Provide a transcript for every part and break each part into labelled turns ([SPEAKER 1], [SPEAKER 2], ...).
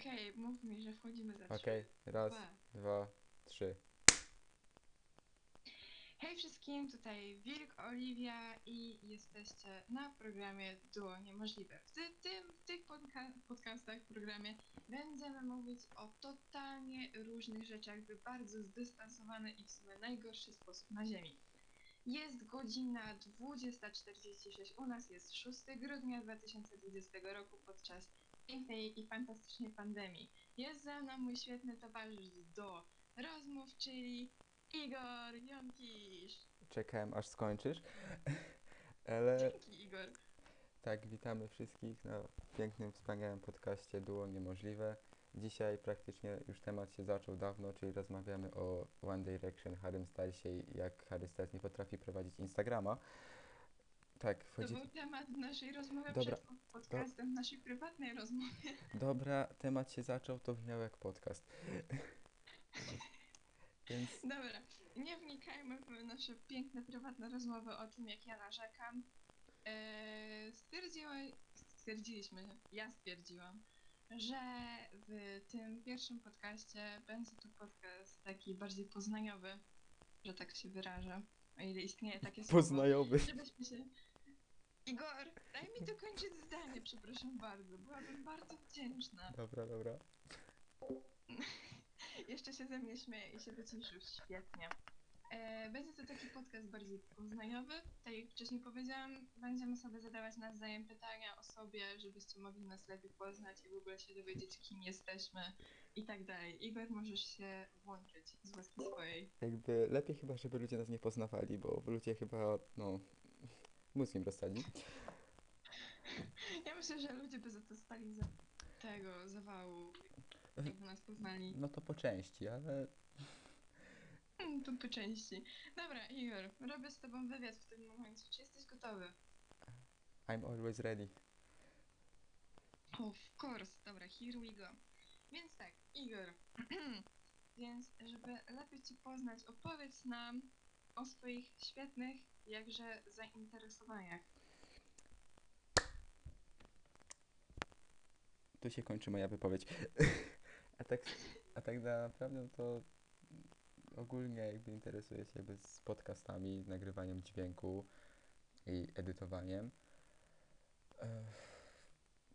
[SPEAKER 1] Okej, mów mi, że wchodzimy za trzy,
[SPEAKER 2] Okej, raz,
[SPEAKER 1] dwa.
[SPEAKER 2] dwa, trzy.
[SPEAKER 1] Hej wszystkim, tutaj Wilk, Oliwia i jesteście na programie Duo Niemożliwe. W ty- tym, w tych podca- podcastach, programie będziemy mówić o totalnie różnych rzeczach w bardzo zdystansowany i w sumie najgorszy sposób na ziemi. Jest godzina 20.46, u nas jest 6 grudnia 2020 roku podczas pięknej i fantastycznej pandemii. Jest ze mną mój świetny towarzysz do rozmów, czyli Igor Jonkisz.
[SPEAKER 2] Czekałem aż skończysz. Ale
[SPEAKER 1] Dzięki Igor.
[SPEAKER 2] tak, witamy wszystkich na pięknym, wspaniałym podcaście Duo Niemożliwe. Dzisiaj praktycznie już temat się zaczął dawno, czyli rozmawiamy o One Direction, Harrym Stylesie i jak Harry Styles nie potrafi prowadzić Instagrama. Tak,
[SPEAKER 1] To
[SPEAKER 2] wchodzi...
[SPEAKER 1] był temat naszej rozmowy
[SPEAKER 2] Dobra,
[SPEAKER 1] przed podcastem, naszej prywatnej rozmowy.
[SPEAKER 2] Dobra, temat się zaczął, to brzmiał jak podcast. Więc
[SPEAKER 1] Dobra, nie wnikajmy w nasze piękne, prywatne rozmowy o tym, jak ja narzekam. Eee, stwierdziła, stwierdziliśmy, ja stwierdziłam, że w tym pierwszym podcaście będzie to podcast taki bardziej poznaniowy, że tak się wyrażę, o ile istnieje takie słowo.
[SPEAKER 2] poznajomy.
[SPEAKER 1] Żebyśmy się... Igor, daj mi dokończyć zdanie, przepraszam bardzo. Byłabym bardzo wdzięczna.
[SPEAKER 2] Dobra, dobra.
[SPEAKER 1] Jeszcze się ze mnie śmieje i się wyciszył. Świetnie. E, będzie to taki podcast bardziej poznaniowy. Tak jak wcześniej powiedziałam, będziemy sobie zadawać nawzajem pytania o sobie, żebyście mogli nas lepiej poznać i w ogóle się dowiedzieć, kim jesteśmy i tak dalej. Igor, możesz się włączyć z łaski swojej.
[SPEAKER 2] Jakby lepiej chyba, żeby ludzie nas nie poznawali, bo ludzie chyba, no, mózg im rozsadzi.
[SPEAKER 1] Ja myślę, że ludzie by za to stali za tego zawału, jakby nas poznali.
[SPEAKER 2] No to po części, ale
[SPEAKER 1] Mm, Tu po części. Dobra, Igor, robię z tobą wywiad w tym momencie. Czy jesteś gotowy?
[SPEAKER 2] I'm always ready.
[SPEAKER 1] Of course. Dobra, here we go. Więc tak, Igor. Więc, żeby lepiej cię poznać, opowiedz nam o swoich świetnych, jakże zainteresowaniach.
[SPEAKER 2] Tu się kończy moja wypowiedź. A tak, a tak naprawdę to ogólnie jakby interesuję się jakby z podcastami, nagrywaniem dźwięku i edytowaniem.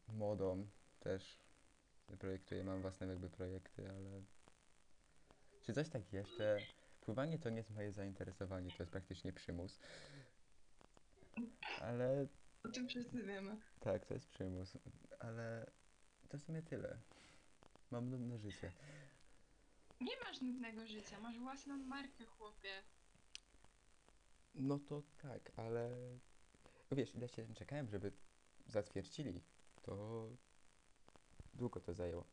[SPEAKER 2] Modą też projektuję, mam własne jakby projekty, ale czy coś tak jeszcze? Pływanie to nie jest moje zainteresowanie, to jest praktycznie przymus. Ale
[SPEAKER 1] O tym wszyscy wiemy.
[SPEAKER 2] tak, to jest przymus, ale to w sumie tyle. Mam nudne życie.
[SPEAKER 1] Nie masz nudnego życia, masz własną markę, chłopie.
[SPEAKER 2] No to tak, ale wiesz, ile się czekałem, żeby zatwierdzili, to długo to zajęło.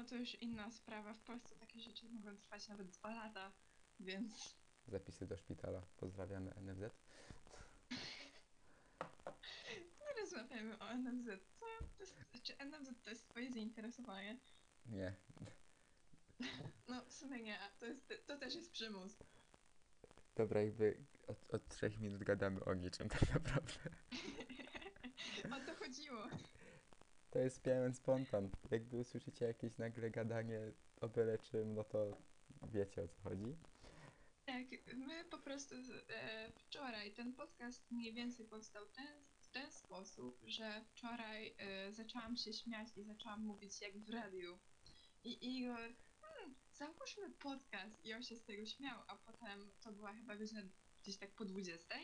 [SPEAKER 1] O, to już inna sprawa. W Polsce takie rzeczy mogą trwać nawet dwa lata, więc
[SPEAKER 2] Zapisy do szpitala. Pozdrawiamy NFZ.
[SPEAKER 1] nie rozmawiamy o NFZ. Co? To jest, czy NFZ to jest twoje zainteresowanie?
[SPEAKER 2] Nie,
[SPEAKER 1] No, w sumie nie, to, jest, to też jest przymus.
[SPEAKER 2] dobra, jakby od, od trzech minut gadamy o niczym tak naprawdę.
[SPEAKER 1] o to chodziło.
[SPEAKER 2] To jest pełen spontan. Jakby usłyszycie jakieś nagle gadanie o byle czym, no to wiecie o co chodzi.
[SPEAKER 1] Tak, my po prostu e, wczoraj ten podcast mniej więcej powstał ten, w ten sposób, że wczoraj e, zaczęłam się śmiać i zaczęłam mówić jak w radiu. I Igor, hmm, załóżmy podcast i on się z tego śmiał, a potem to była chyba godzina gdzieś tak po 20,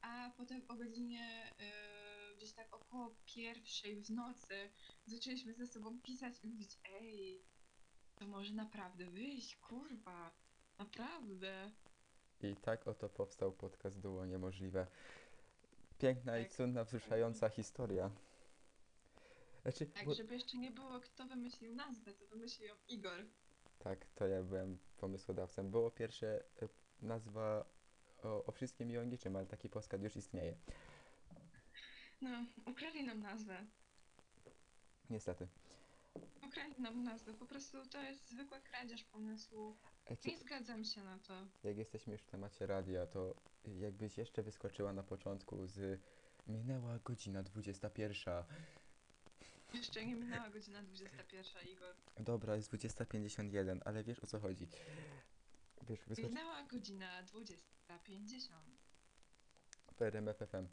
[SPEAKER 1] a potem o godzinie e, gdzieś tak około pierwszej w nocy zaczęliśmy ze sobą pisać i mówić, ej, to może naprawdę wyjść, kurwa, naprawdę.
[SPEAKER 2] I tak oto powstał podcast Duo Niemożliwe. Piękna i
[SPEAKER 1] Tak.
[SPEAKER 2] cudna, wzruszająca historia. Znaczy,
[SPEAKER 1] Tak,
[SPEAKER 2] bo-
[SPEAKER 1] żeby jeszcze nie było, kto wymyślił nazwę, to wymyślił ją Igor.
[SPEAKER 2] Tak, to ja byłem pomysłodawcą. Było pierwsze e, nazwa o, o wszystkim i o niczym, ale taki podcast już istnieje.
[SPEAKER 1] No, ukradli nam nazwę.
[SPEAKER 2] Niestety.
[SPEAKER 1] Ukradli nam nazwę, po prostu to jest zwykła kradzież pomysłu.
[SPEAKER 2] E, czy,
[SPEAKER 1] Nie zgadzam się na to.
[SPEAKER 2] jak jesteśmy już w temacie radia, to jakbyś jeszcze wyskoczyła na początku z minęła godzina 21.
[SPEAKER 1] Jeszcze nie minęła godzina 21, Igor.
[SPEAKER 2] Dobra, jest 20.51, ale wiesz o co chodzi. Wiesz, wysłać
[SPEAKER 1] Minęła godzina 20.50.
[SPEAKER 2] RMFFM.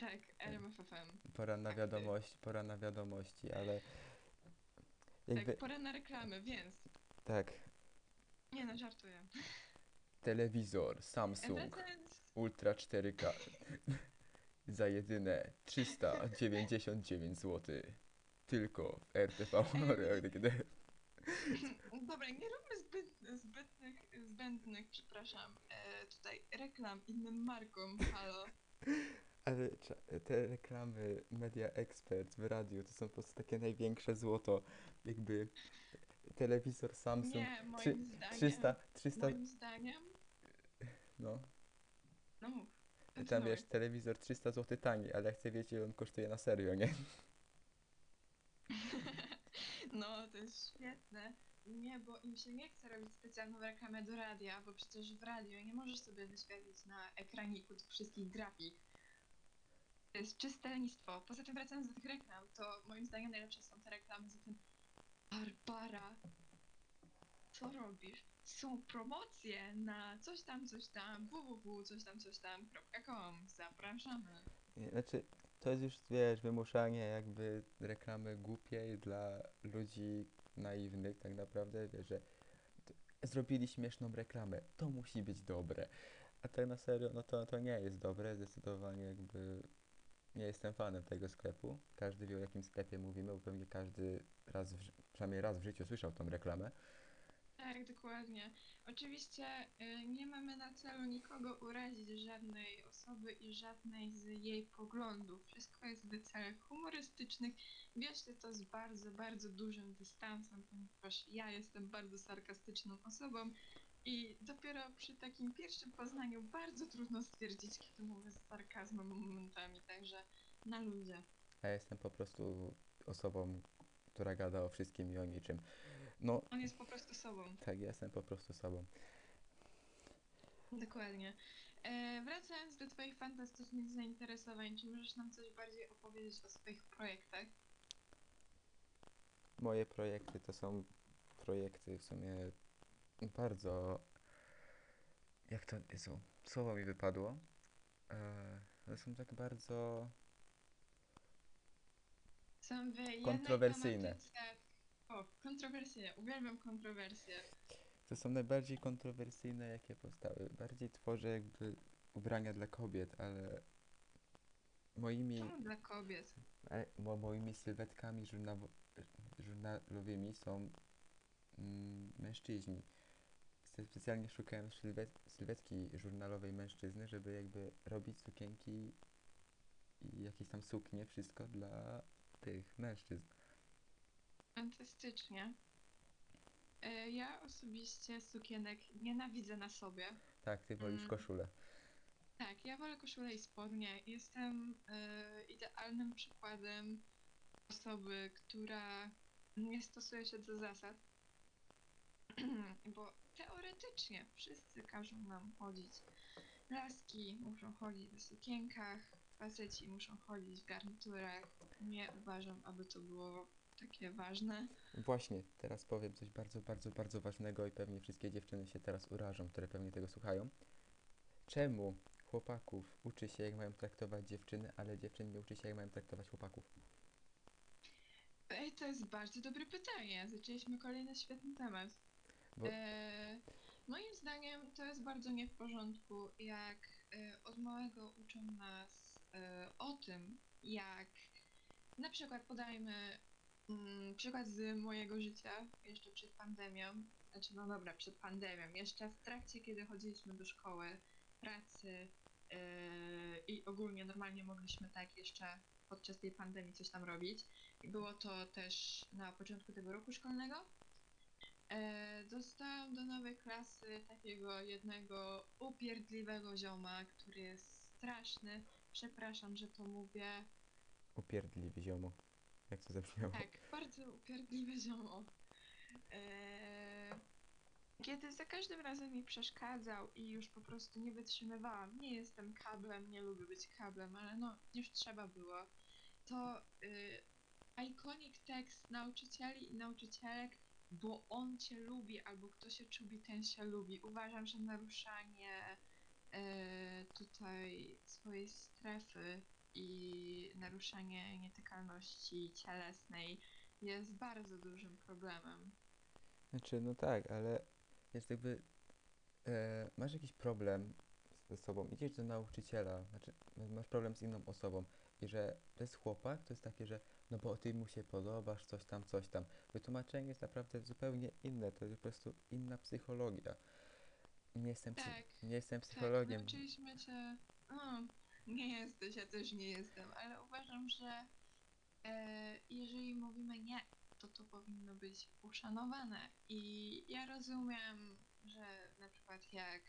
[SPEAKER 1] Tak, RMFFM.
[SPEAKER 2] Pora na
[SPEAKER 1] Tak,
[SPEAKER 2] wiadomość, pora na wiadomości, ale jakby
[SPEAKER 1] Tak, pora na reklamy, więc.
[SPEAKER 2] tak,
[SPEAKER 1] Nie no, żartuję.
[SPEAKER 2] telewizor Samsung Ultra 4K za jedyne 399 zł. Tylko w RTV
[SPEAKER 1] dobra, nie róbmy zbyt, zbytnych, zbędnych, przepraszam, e, tutaj reklam innym markom, halo.
[SPEAKER 2] Ale cza- te reklamy Media Expert w radiu to są po prostu takie największe złoto. Jakby telewizor Samsung
[SPEAKER 1] Nie, moim
[SPEAKER 2] trzy-
[SPEAKER 1] zdaniem.
[SPEAKER 2] 300, 300,
[SPEAKER 1] Moim zdaniem.
[SPEAKER 2] no.
[SPEAKER 1] No mów.
[SPEAKER 2] Tam
[SPEAKER 1] kontynuuj.
[SPEAKER 2] wiesz, telewizor 300 zł tani, ale chcę wiedzieć ile on kosztuje na serio, nie?
[SPEAKER 1] No, to jest świetne. Nie, bo im się nie chce robić specjalną reklamę do radia, bo przecież w radio nie możesz sobie wyświetlić na ekraniku tych wszystkich grafik. To jest czyste lenistwo. Poza tym wracając do tych reklam, to moim zdaniem najlepsze są te reklamy za tym Barbara, co robisz? Są promocje na coś tam, coś tam, www, coś tam, coś tam.com. Zapraszamy.
[SPEAKER 2] Znaczy, to jest już, wiesz, wymuszanie jakby reklamy głupiej dla ludzi naiwnych tak naprawdę, wiesz, że zrobili śmieszną reklamę, to musi być dobre. A tak na serio, no to, to nie jest dobre, zdecydowanie jakby nie jestem fanem tego sklepu. Każdy wie o jakim sklepie mówimy, bo pewnie każdy raz, w, przynajmniej raz w życiu słyszał tą reklamę.
[SPEAKER 1] Tak, dokładnie. Oczywiście y, nie mamy na celu nikogo urazić, żadnej osoby i żadnej z jej poglądów. Wszystko jest w celach humorystycznych. Bierzcie to z bardzo, bardzo dużym dystansem, ponieważ ja jestem bardzo sarkastyczną osobą i dopiero przy takim pierwszym poznaniu bardzo trudno stwierdzić, kiedy mówię z sarkazmem momentami, także na ludzie.
[SPEAKER 2] A ja jestem po prostu osobą, która gada o wszystkim i o niczym. No,
[SPEAKER 1] On jest po prostu sobą.
[SPEAKER 2] tak, ja jestem po prostu sobą.
[SPEAKER 1] Dokładnie. E, wracając do Twoich fantastycznych zainteresowań, czy możesz nam coś bardziej opowiedzieć o swoich projektach?
[SPEAKER 2] Moje projekty to są projekty w sumie bardzo. Jak to Jezu, słowo mi wypadło. E, są tak bardzo.
[SPEAKER 1] Są w jednej
[SPEAKER 2] Kontrowersyjne.
[SPEAKER 1] tematyce... O, kontrowersyjne. Uwielbiam kontrowersje.
[SPEAKER 2] To są najbardziej kontrowersyjne, jakie powstały. Bardziej tworzę jakby ubrania dla kobiet, ale moimi,
[SPEAKER 1] Czemu dla kobiet?
[SPEAKER 2] ale mo, moimi sylwetkami żurnawo, żurnalowymi są mm, mężczyźni. Spe- Specjalnie szukałem sylwet, sylwetki żurnalowej mężczyzny, żeby jakby robić sukienki i jakieś tam suknie, wszystko dla tych mężczyzn.
[SPEAKER 1] Fantastycznie. E, ja osobiście sukienek nienawidzę na sobie.
[SPEAKER 2] Tak, ty wolisz
[SPEAKER 1] Mm.
[SPEAKER 2] koszulę.
[SPEAKER 1] Tak, ja wolę koszulę i spodnie. Jestem e, idealnym przykładem osoby, która nie stosuje się do zasad. Bo teoretycznie wszyscy każą nam chodzić. Laski muszą chodzić w sukienkach, faceci muszą chodzić w garniturach. Nie uważam, aby to było takie ważne.
[SPEAKER 2] Właśnie, teraz powiem coś bardzo, bardzo, bardzo ważnego i pewnie wszystkie dziewczyny się teraz urażą, które pewnie tego słuchają. Czemu chłopaków uczy się, jak mają traktować dziewczyny, ale dziewczyn nie uczy się, jak mają traktować chłopaków?
[SPEAKER 1] Ej, to jest bardzo dobre pytanie. Zaczęliśmy kolejny świetny temat.
[SPEAKER 2] Bo-
[SPEAKER 1] E, moim zdaniem to jest bardzo nie w porządku, jak e, od małego uczą nas e, o tym, jak na przykład podajmy mm, przykład z mojego życia jeszcze przed pandemią. Znaczy, no dobra, przed pandemią. Jeszcze w trakcie, kiedy chodziliśmy do szkoły, pracy e, i ogólnie normalnie mogliśmy tak jeszcze podczas tej pandemii coś tam robić. I było to też na początku tego roku szkolnego. E, dostałam do nowej klasy takiego jednego upierdliwego zioma, który jest straszny. Przepraszam, że to mówię.
[SPEAKER 2] Upierdliwy ziomo. Jak to zabrzmiało?
[SPEAKER 1] Tak, bardzo upierdliwe ziomo. E, kiedy za każdym razem mi przeszkadzał i już po prostu nie wytrzymywałam. Nie jestem kablem, nie lubię być kablem, ale no już trzeba było. to y, iconic tekst nauczycieli i nauczycielek, bo on cię lubi, albo kto się czubi, ten się lubi. Uważam, że naruszanie y, tutaj swojej strefy i naruszanie nietykalności cielesnej jest bardzo dużym problemem.
[SPEAKER 2] Znaczy, no tak, ale jest jakby, e, masz jakiś problem ze sobą, idziesz do nauczyciela, znaczy masz problem z inną osobą i że to jest chłopak, to jest takie, że no bo ty mu się podobasz, coś tam, coś tam. Wytłumaczenie jest naprawdę zupełnie inne, to jest po prostu inna psychologia. Nie jestem, psy-
[SPEAKER 1] Tak,
[SPEAKER 2] nie jestem
[SPEAKER 1] Tak,
[SPEAKER 2] psychologiem.
[SPEAKER 1] nauczyliśmy cię. No, nie jesteś, ja też nie jestem, ale uważam, że e, jeżeli mówimy nie, to to powinno być uszanowane. I ja rozumiem, że na przykład jak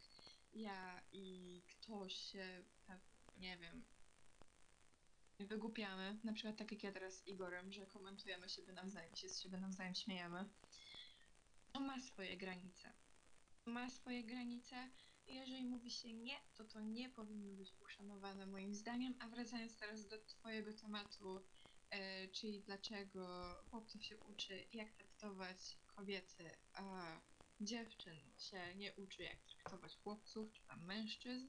[SPEAKER 1] ja i ktoś się, tak, nie wiem, wygłupiamy, na przykład tak jak ja teraz z Igorem, że komentujemy siebie nawzajem, się z siebie nawzajem śmiejemy, to ma swoje granice. Ma swoje granice i jeżeli mówi się nie, to to nie powinno być uszanowane moim zdaniem. A wracając teraz do twojego tematu, e, czyli dlaczego chłopców się uczy, jak traktować kobiety, a dziewczyn się nie uczy, jak traktować chłopców, czy tam mężczyzn,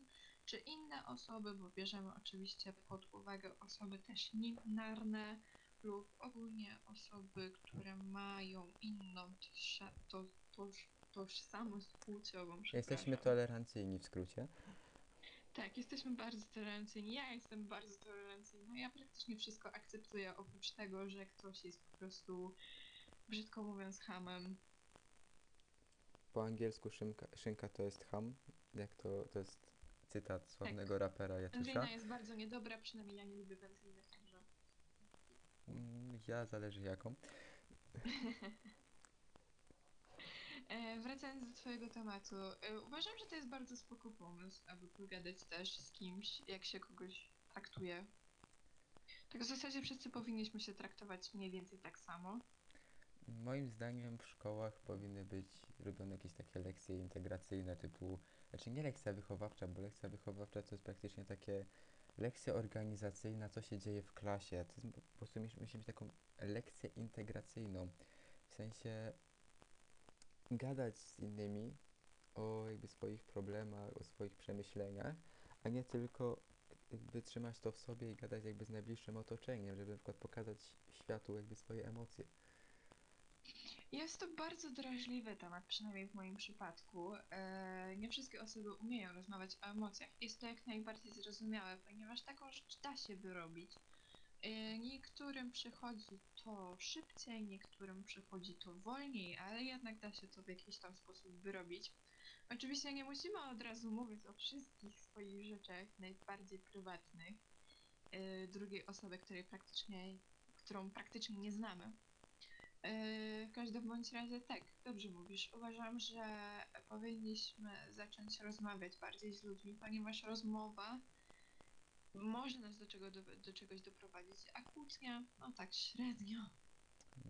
[SPEAKER 1] czy inne osoby, bo bierzemy oczywiście pod uwagę osoby też niebinarne lub ogólnie osoby, które mają inną to, toż, tożsamość płciową.
[SPEAKER 2] Jesteśmy
[SPEAKER 1] przepraszam.
[SPEAKER 2] tolerancyjni w skrócie.
[SPEAKER 1] Tak, jesteśmy bardzo tolerancyjni. Ja jestem bardzo tolerancyjna. Ja praktycznie wszystko akceptuję, oprócz tego, że ktoś jest po prostu, brzydko mówiąc, hamem.
[SPEAKER 2] Po angielsku szynka, szynka to jest ham, jak to, to jest cytat sławnego rapera Jacysza.
[SPEAKER 1] Wędlina jest bardzo niedobra, przynajmniej ja nie lubię wędliny, także...
[SPEAKER 2] Mm, Ja zależy jaką.
[SPEAKER 1] E, wracając do twojego tematu, e, uważam, że to jest bardzo spoko pomysł, aby pogadać też z kimś, jak się kogoś traktuje. Tak w zasadzie wszyscy powinniśmy się traktować mniej więcej tak samo.
[SPEAKER 2] Moim zdaniem w szkołach powinny być robione jakieś takie lekcje integracyjne typu, znaczy nie lekcja wychowawcza, bo lekcja wychowawcza to jest praktycznie takie lekcja organizacyjna, co się dzieje w klasie. To jest po prostu musi mieć taką lekcję integracyjną. W sensie gadać z innymi o jakby swoich problemach, o swoich przemyśleniach, a nie tylko jakby trzymać to w sobie i gadać jakby z najbliższym otoczeniem, żeby na przykład pokazać światu jakby swoje emocje.
[SPEAKER 1] Jest to bardzo drażliwy temat, przynajmniej w moim przypadku. E, nie wszystkie osoby umieją rozmawiać o emocjach. Jest to jak najbardziej zrozumiałe, ponieważ taką rzecz da się wyrobić. E, niektórym przychodzi to szybciej, niektórym przychodzi to wolniej, ale jednak da się to w jakiś tam sposób wyrobić. Oczywiście nie musimy od razu mówić o wszystkich swoich rzeczach najbardziej prywatnych e, drugiej osoby, której praktycznie, którą praktycznie nie znamy. Yy, W każdym bądź razie tak, dobrze mówisz. Uważam, że powinniśmy zacząć rozmawiać bardziej z ludźmi, ponieważ rozmowa może nas do, czego, do, do czegoś doprowadzić, a kłótnia, no tak średnio.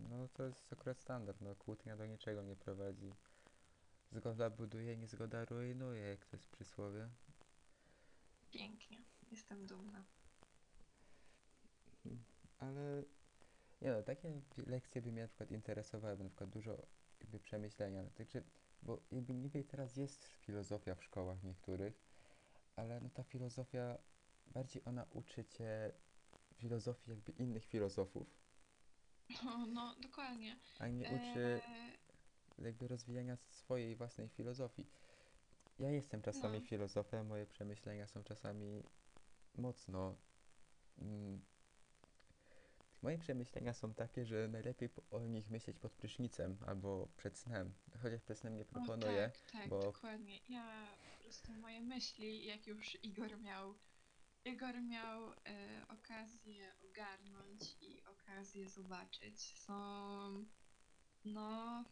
[SPEAKER 2] No to jest akurat standard, no kłótnia do niczego nie prowadzi. Zgoda buduje, niezgoda rujnuje, jak to jest przysłowie.
[SPEAKER 1] Pięknie, jestem dumna.
[SPEAKER 2] Ale nie no, takie lekcje by mnie na przykład interesowały, bo na przykład dużo jakby przemyślenia. Także, bo jakby niby teraz jest filozofia w szkołach niektórych, ale no ta filozofia, bardziej ona uczy cię filozofii jakby innych filozofów,
[SPEAKER 1] No, no dokładnie.
[SPEAKER 2] a nie uczy
[SPEAKER 1] Eee,
[SPEAKER 2] jakby rozwijania swojej własnej filozofii. Ja jestem czasami
[SPEAKER 1] No.
[SPEAKER 2] filozofem, moje przemyślenia są czasami mocno. Mm, moje przemyślenia są takie, że najlepiej po- o nich myśleć pod prysznicem albo przed snem. Chociaż przed snem nie
[SPEAKER 1] o,
[SPEAKER 2] proponuję,
[SPEAKER 1] tak, tak,
[SPEAKER 2] bo-
[SPEAKER 1] dokładnie. Ja po prostu moje myśli, jak już Igor miał Igor miał e, okazję ogarnąć i okazję zobaczyć, są no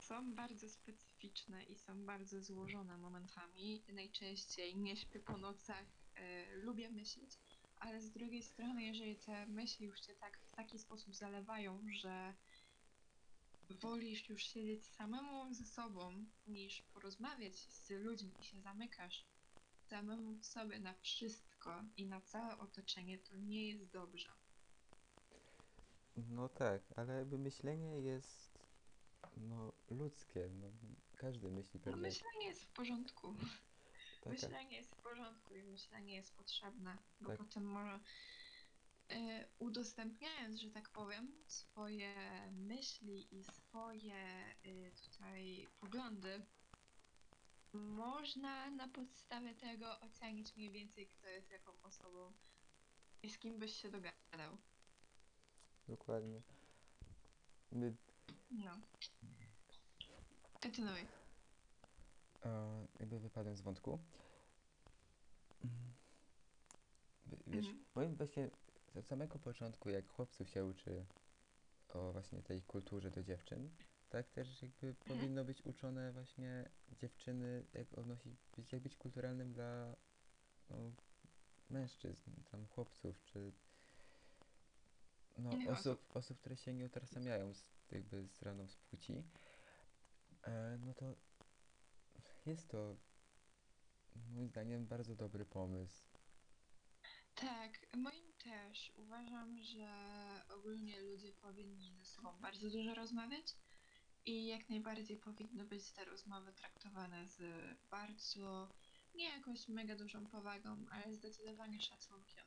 [SPEAKER 1] są bardzo specyficzne i są bardzo złożone momentami. Najczęściej nie śpię po nocach, e, lubię myśleć, ale z drugiej strony, jeżeli te myśli już cię tak w taki sposób zalewają, że wolisz już siedzieć samemu ze sobą, niż porozmawiać z ludźmi i się zamykasz samemu w sobie na wszystko, i na całe otoczenie, to nie jest dobrze.
[SPEAKER 2] No tak, ale jakby myślenie jest no, ludzkie. No, każdy myśli
[SPEAKER 1] No,
[SPEAKER 2] pewnie.
[SPEAKER 1] myślenie jest w porządku.
[SPEAKER 2] Taka,
[SPEAKER 1] Myślenie jest w porządku i myślenie jest potrzebne, bo
[SPEAKER 2] Tak.
[SPEAKER 1] potem może e, udostępniając, że tak powiem, swoje myśli i swoje e, tutaj poglądy, można na podstawie tego ocenić mniej więcej, kto jest jaką osobą i z kim byś się dogadał.
[SPEAKER 2] Dokładnie. My,
[SPEAKER 1] No. Kontynuuj.
[SPEAKER 2] E, jakby wypadłem z wątku. Wiesz,
[SPEAKER 1] Mhm.
[SPEAKER 2] moim właśnie od samego początku, jak chłopców się uczy o właśnie tej kulturze do dziewczyn, tak też jakby powinno być uczone właśnie dziewczyny, jak odnosi być, jak być kulturalnym dla no, mężczyzn, tam chłopców, czy no,
[SPEAKER 1] Innych
[SPEAKER 2] osób, osób, które się nie utożsamiają z, jakby z raną z płci, e, no to jest to moim zdaniem bardzo dobry pomysł.
[SPEAKER 1] Tak, moim też. Uważam, że ogólnie ludzie powinni ze sobą bardzo dużo rozmawiać i jak najbardziej powinny być te rozmowy traktowane z bardzo, nie jakąś mega dużą powagą, ale zdecydowanie szacunkiem.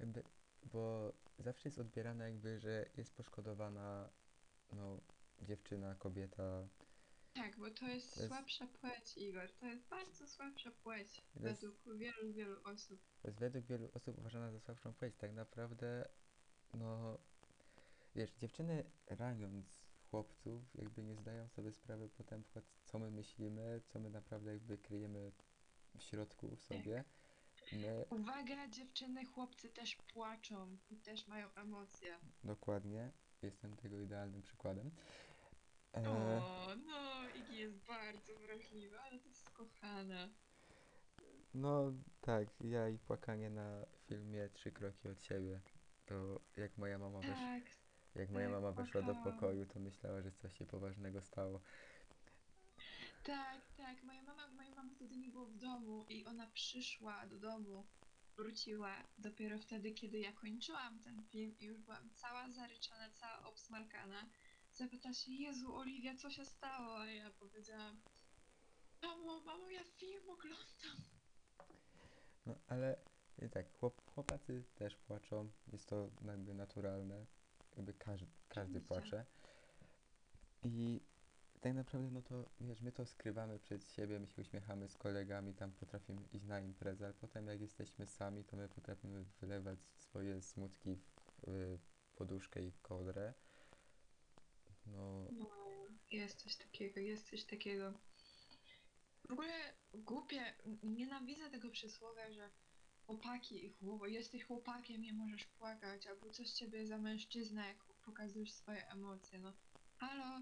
[SPEAKER 2] Jakby, bo zawsze jest odbierane jakby, że jest poszkodowana no, dziewczyna, kobieta.
[SPEAKER 1] Tak, bo to jest
[SPEAKER 2] To jest-
[SPEAKER 1] słabsza płeć, Igor. To jest bardzo słabsza płeć
[SPEAKER 2] To jest-
[SPEAKER 1] według wielu, wielu osób.
[SPEAKER 2] To jest według wielu osób uważana za słabszą płeć. Tak naprawdę, no, wiesz, dziewczyny raniąc chłopców, jakby nie zdają sobie sprawy potem, co my myślimy, co my naprawdę jakby kryjemy w środku w sobie. My,
[SPEAKER 1] Uwaga, dziewczyny, chłopcy też płaczą i też mają emocje.
[SPEAKER 2] dokładnie, jestem tego idealnym przykładem. E,
[SPEAKER 1] O, no, Iggy jest bardzo wrażliwy, ale to jest kochane.
[SPEAKER 2] No tak, ja i płakanie na filmie Trzy kroki od siebie. To jak moja mama wesz,
[SPEAKER 1] Tak,
[SPEAKER 2] jak moja
[SPEAKER 1] tak,
[SPEAKER 2] mama weszła do
[SPEAKER 1] płakałam.
[SPEAKER 2] pokoju, to myślała, że coś się poważnego stało.
[SPEAKER 1] tak, tak. Moja mama, moja mama wtedy nie było w domu i ona przyszła do domu, wróciła dopiero wtedy, kiedy ja kończyłam ten film i już byłam cała zaryczana, cała obsmarkana. Zapyta się, Jezu, Oliwia, co się stało? A ja powiedziałam, mamo, mamo, ja film oglądam.
[SPEAKER 2] No ale i tak, chłop, chłopacy też płaczą, jest to jakby naturalne, jakby każdy, każdy
[SPEAKER 1] Oczywiście.
[SPEAKER 2] płacze. I tak naprawdę, no to wiesz, my to skrywamy przed siebie, my się uśmiechamy z kolegami, tam potrafimy iść na imprezę, ale potem jak jesteśmy sami, to my potrafimy wylewać swoje smutki w y, poduszkę i w kołdrę. No,
[SPEAKER 1] No, jest coś takiego, jest coś takiego. W ogóle głupie, nienawidzę tego przysłowia, że chłopaki i chłopo, jesteś chłopakiem, nie możesz płakać, albo coś ciebie za mężczyzna, jak pokazujesz swoje emocje, no. Halo?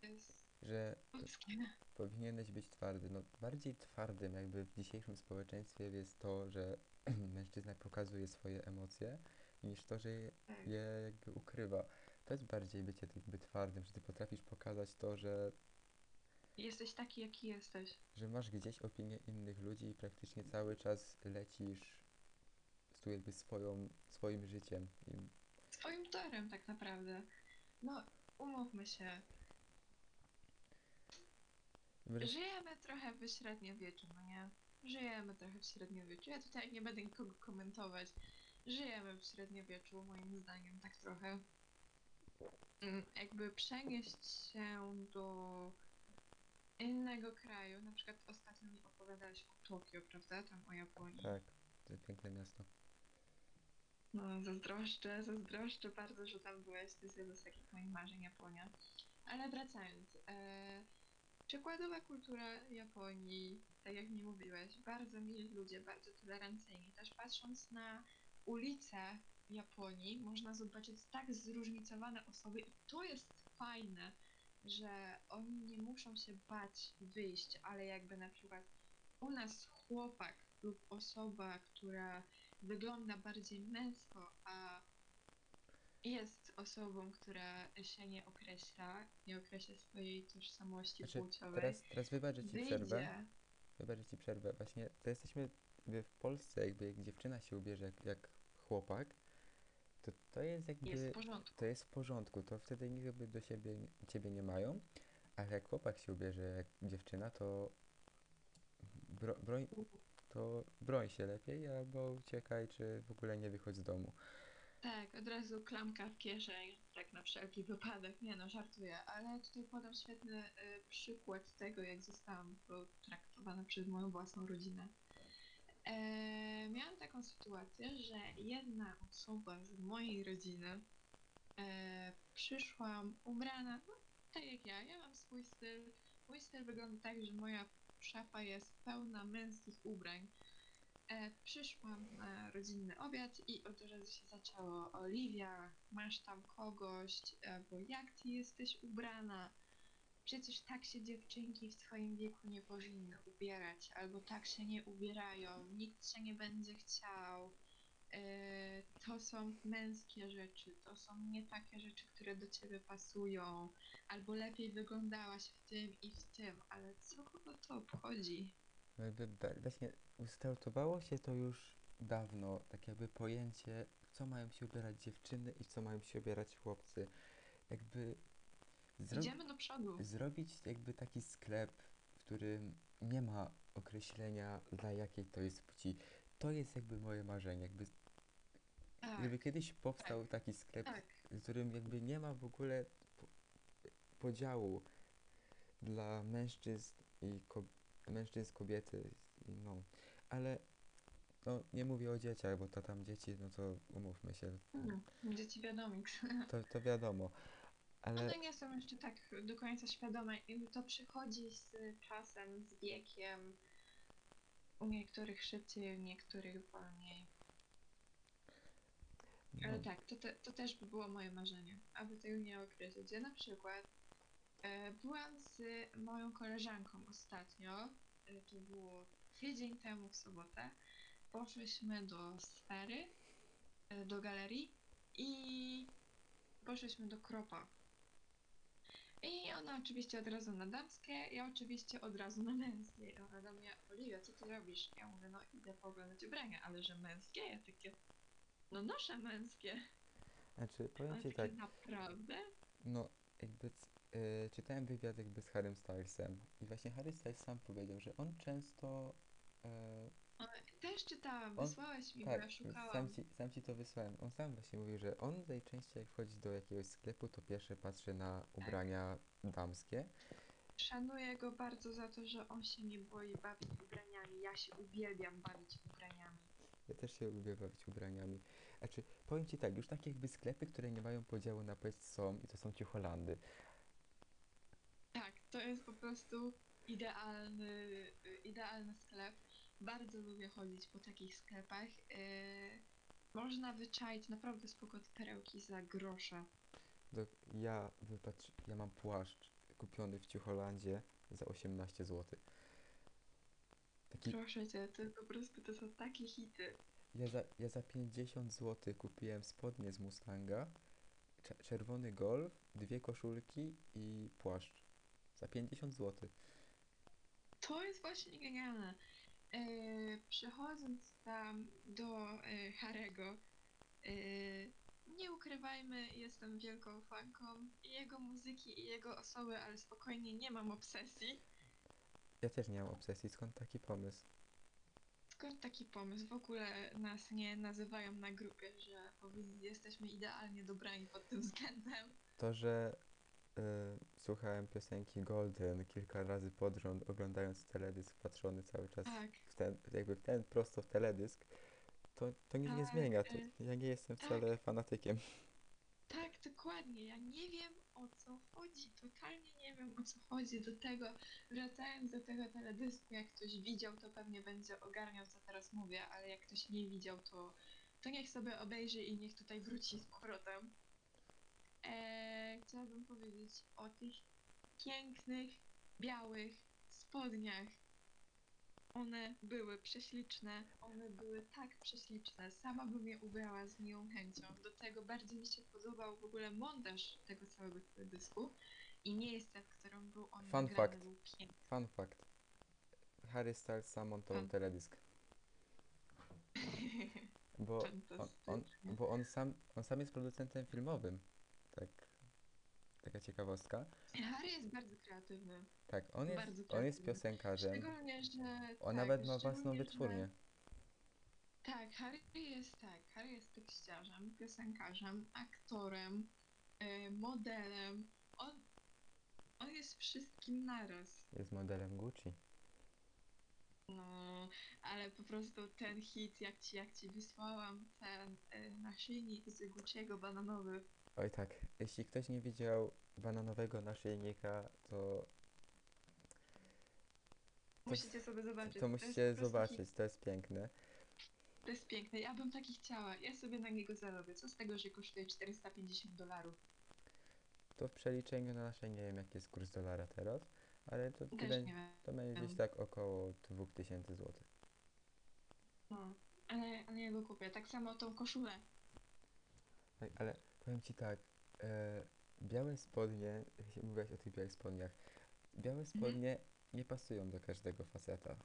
[SPEAKER 1] To jest
[SPEAKER 2] że
[SPEAKER 1] ludzkie.
[SPEAKER 2] powinieneś być twardy. No, bardziej twardym jakby w dzisiejszym społeczeństwie jest to, że mężczyzna pokazuje swoje emocje, niż to, że je,
[SPEAKER 1] Tak.
[SPEAKER 2] je jakby ukrywa. To jest bardziej bycie jakby twardym, że ty potrafisz pokazać to, że,
[SPEAKER 1] Jesteś taki, jaki jesteś.
[SPEAKER 2] że masz gdzieś opinię innych ludzi i praktycznie cały czas lecisz z tu jakby swoją, swoim życiem. I
[SPEAKER 1] Swoim torem tak naprawdę. No, umówmy się.
[SPEAKER 2] wreszcie,
[SPEAKER 1] Żyjemy trochę w średniowieczu, no nie? Żyjemy trochę w średniowieczu. Ja tutaj nie będę nikogo komentować. Żyjemy w średniowieczu, moim zdaniem, tak trochę. Mm, Jakby przenieść się do innego kraju, na przykład ostatnio mi opowiadałeś o Tokio, prawda? Tam o Japonii.
[SPEAKER 2] tak, to jest piękne miasto.
[SPEAKER 1] No, zazdroszczę, zazdroszczę bardzo, że tam byłeś. To jest jedno z takich moich marzeń Japonia. Ale wracając. E, przykładowa kultura Japonii, tak jak mi mówiłeś, bardzo mili ludzie, bardzo tolerancyjni. Też patrząc na ulice Japonii, można zobaczyć tak zróżnicowane osoby i to jest fajne, że oni nie muszą się bać wyjść, ale jakby na przykład u nas chłopak lub osoba, która wygląda bardziej męsko, a jest osobą, która się nie określa, nie określa swojej tożsamości
[SPEAKER 2] Znaczy,
[SPEAKER 1] płciowej.
[SPEAKER 2] teraz, teraz wybacz, że ci przerwę.
[SPEAKER 1] wyjdzie.
[SPEAKER 2] Wybacz, że ci przerwę. Właśnie to jesteśmy w Polsce, jakby jak dziewczyna się ubierze jak, jak chłopak, to to jest jakby,
[SPEAKER 1] Jest w porządku.
[SPEAKER 2] to jest w porządku, to wtedy nikt jakby do siebie, ciebie nie mają, ale jak chłopak się ubierze jak dziewczyna, to bro, broń, to broń się lepiej albo uciekaj, czy w ogóle nie wychodź z domu.
[SPEAKER 1] Tak, od razu klamka w kieszeń, tak na wszelki wypadek. Nie no, żartuję, ale tutaj podam świetny y, przykład tego, jak zostałam potraktowana przez moją własną rodzinę. E, miałam taką sytuację, że jedna osoba z mojej rodziny e, przyszła ubrana, no, tak jak ja, ja mam swój styl. Mój styl wygląda tak, że moja szafa jest pełna męskich ubrań. E, przyszłam na rodzinny obiad i od razu się zaczęło Oliwia, masz tam kogoś, albo jak ty jesteś ubrana? Przecież tak się dziewczynki w twoim wieku nie powinny ubierać, albo tak się nie ubierają, nikt się nie będzie chciał. E, to są męskie rzeczy, to są nie takie rzeczy, które do ciebie pasują, albo lepiej wyglądałaś w tym i w tym, ale co kogo to obchodzi?
[SPEAKER 2] No jakby ba- właśnie ustartowało się to już dawno, tak jakby pojęcie, co mają się ubierać dziewczyny i co mają się ubierać chłopcy. Jakby zro
[SPEAKER 1] Idziemy do przodu.
[SPEAKER 2] zrobić jakby taki sklep, w którym nie ma określenia dla jakiej to jest płci. To jest jakby moje marzenie, jakby
[SPEAKER 1] Tak,
[SPEAKER 2] gdyby kiedyś powstał taki sklep,
[SPEAKER 1] tak.
[SPEAKER 2] w którym jakby nie ma w ogóle po- podziału dla mężczyzn i ko- mężczyzn, kobiety, no, ale no nie mówię o dzieciach, bo to tam dzieci, no to umówmy się,
[SPEAKER 1] Mm, Dzieci wiadomix.
[SPEAKER 2] to, to wiadomo, ale
[SPEAKER 1] One nie są jeszcze tak do końca świadome i to przychodzi z czasem, z wiekiem. U niektórych szybciej, u niektórych wolniej. Ale
[SPEAKER 2] no,
[SPEAKER 1] tak, to, te, to też by było moje marzenie, aby tego nie określić. Ja na przykład e, byłam z moją koleżanką ostatnio, e, to było tydzień temu w sobotę. Poszłyśmy do sfery, e, do galerii i poszłyśmy do kropa. I ona oczywiście od razu na damskie, ja oczywiście od razu na męskie. I ona do mnie, Oliwia, co ty robisz? Ja mówię, no idę pooglądać ubrania, ale że męskie? Ja takie, no noszę męskie.
[SPEAKER 2] znaczy powiem ci
[SPEAKER 1] takie
[SPEAKER 2] tak,
[SPEAKER 1] naprawdę?
[SPEAKER 2] no jakby c- y, czytałem wywiad jakby z Harrym Stylesem i właśnie Harry Styles sam powiedział, że on często
[SPEAKER 1] O, Też czytałam,
[SPEAKER 2] On-
[SPEAKER 1] wysłałeś mi,
[SPEAKER 2] Tak,
[SPEAKER 1] bo ja szukałam.
[SPEAKER 2] sam ci, sam ci to wysłałem. On sam właśnie mówił, że on najczęściej jak wchodzi do jakiegoś sklepu, to pierwsze patrzy na ubrania damskie.
[SPEAKER 1] Szanuję go bardzo za to, że on się nie boi bawić ubraniami. Ja się uwielbiam bawić ubraniami.
[SPEAKER 2] Ja też się lubię bawić ubraniami. Znaczy, powiem ci tak, już takie jakby sklepy, które nie mają podziału na płeć są i to są ci Holandy.
[SPEAKER 1] Tak, to jest po prostu idealny, y, idealny sklep. Bardzo lubię chodzić po takich sklepach. Yy, można wyczaić naprawdę spoko perełki za grosze.
[SPEAKER 2] Do, ja wypatrz, ja mam płaszcz kupiony w Ciucholandzie za 18 zł. Taki,
[SPEAKER 1] Proszę cię, to po prostu to są takie hity.
[SPEAKER 2] ja za, ja za 50 zł kupiłem spodnie z Mustanga, cze- czerwony golf, dwie koszulki i płaszcz. Za 50 zł.
[SPEAKER 1] To jest właśnie genialne. E, przechodząc tam do e, Harego, e, nie ukrywajmy, jestem wielką fanką i jego muzyki i jego osoby, ale spokojnie nie mam obsesji.
[SPEAKER 2] Ja też nie mam obsesji, skąd taki pomysł?
[SPEAKER 1] Skąd taki pomysł? W ogóle nas nie nazywają na grupie, że jesteśmy idealnie dobrani pod tym względem.
[SPEAKER 2] To, że słuchałem piosenki Golden kilka razy pod rząd, oglądając teledysk, patrzony cały czas
[SPEAKER 1] Tak,
[SPEAKER 2] w ten, jakby w ten, prosto w teledysk, to, to nic nie
[SPEAKER 1] Tak,
[SPEAKER 2] zmienia. To,
[SPEAKER 1] y,
[SPEAKER 2] ja nie jestem
[SPEAKER 1] tak.
[SPEAKER 2] wcale fanatykiem.
[SPEAKER 1] tak, dokładnie. Ja nie wiem o co chodzi. Totalnie nie wiem o co chodzi. Do tego, wracając do tego teledysku, jak ktoś widział, to pewnie będzie ogarniał, co teraz mówię, ale jak ktoś nie widział, to, to niech sobie obejrzy i niech tutaj wróci z powrotem. Eee, chciałabym powiedzieć o tych pięknych, białych spodniach. One były prześliczne, one były tak prześliczne. Sama bym je ubrała z miłą chęcią. Do tego bardzo mi się podobał w ogóle montaż tego całego teledysku i miejsce, w którym był on
[SPEAKER 2] Fun
[SPEAKER 1] nagrany,
[SPEAKER 2] fact.
[SPEAKER 1] był piękny.
[SPEAKER 2] Fun fact. Harry Styles sam montował
[SPEAKER 1] Fun.
[SPEAKER 2] teledysk. Bo on, on, bo on sam, on sam jest producentem filmowym. Tak, taka ciekawostka.
[SPEAKER 1] Harry jest bardzo kreatywny.
[SPEAKER 2] Tak, on jest,
[SPEAKER 1] Bardzo
[SPEAKER 2] on jest
[SPEAKER 1] kreatywny.
[SPEAKER 2] piosenkarzem.
[SPEAKER 1] Szczególnie, że.
[SPEAKER 2] On
[SPEAKER 1] tak,
[SPEAKER 2] nawet ma własną
[SPEAKER 1] szczególnie, że-
[SPEAKER 2] wytwórnię.
[SPEAKER 1] Tak, Harry jest tak. Harry jest tekściarzem, piosenkarzem, aktorem, e, modelem. On, on jest wszystkim naraz.
[SPEAKER 2] Jest modelem Gucci.
[SPEAKER 1] No, ale po prostu ten hit, jak ci, jak ci wysłałam, ten e, naszyjnik z Gucci'ego bananowy.
[SPEAKER 2] Oj tak, jeśli ktoś nie widział bananowego naszyjnika, to, To
[SPEAKER 1] Musicie sobie zobaczyć.
[SPEAKER 2] to
[SPEAKER 1] jest
[SPEAKER 2] musicie
[SPEAKER 1] po prostu
[SPEAKER 2] zobaczyć, to jest piękne.
[SPEAKER 1] To jest piękne. Ja bym taki chciała. Ja sobie na niego zarobię. Co z tego, że kosztuje 450 dolarów?
[SPEAKER 2] To w przeliczeniu na nasze, nie wiem jaki jest kurs dolara teraz, ale to,
[SPEAKER 1] Też
[SPEAKER 2] będzie,
[SPEAKER 1] nie wiem.
[SPEAKER 2] to będzie gdzieś tak około 2000 zł.
[SPEAKER 1] No, ale, ale ja go kupię. Tak samo tą koszulę.
[SPEAKER 2] Tak, ale powiem ci tak, e, białe spodnie, mówiłaś o tych białych spodniach, białe spodnie nie pasują do każdego faceta.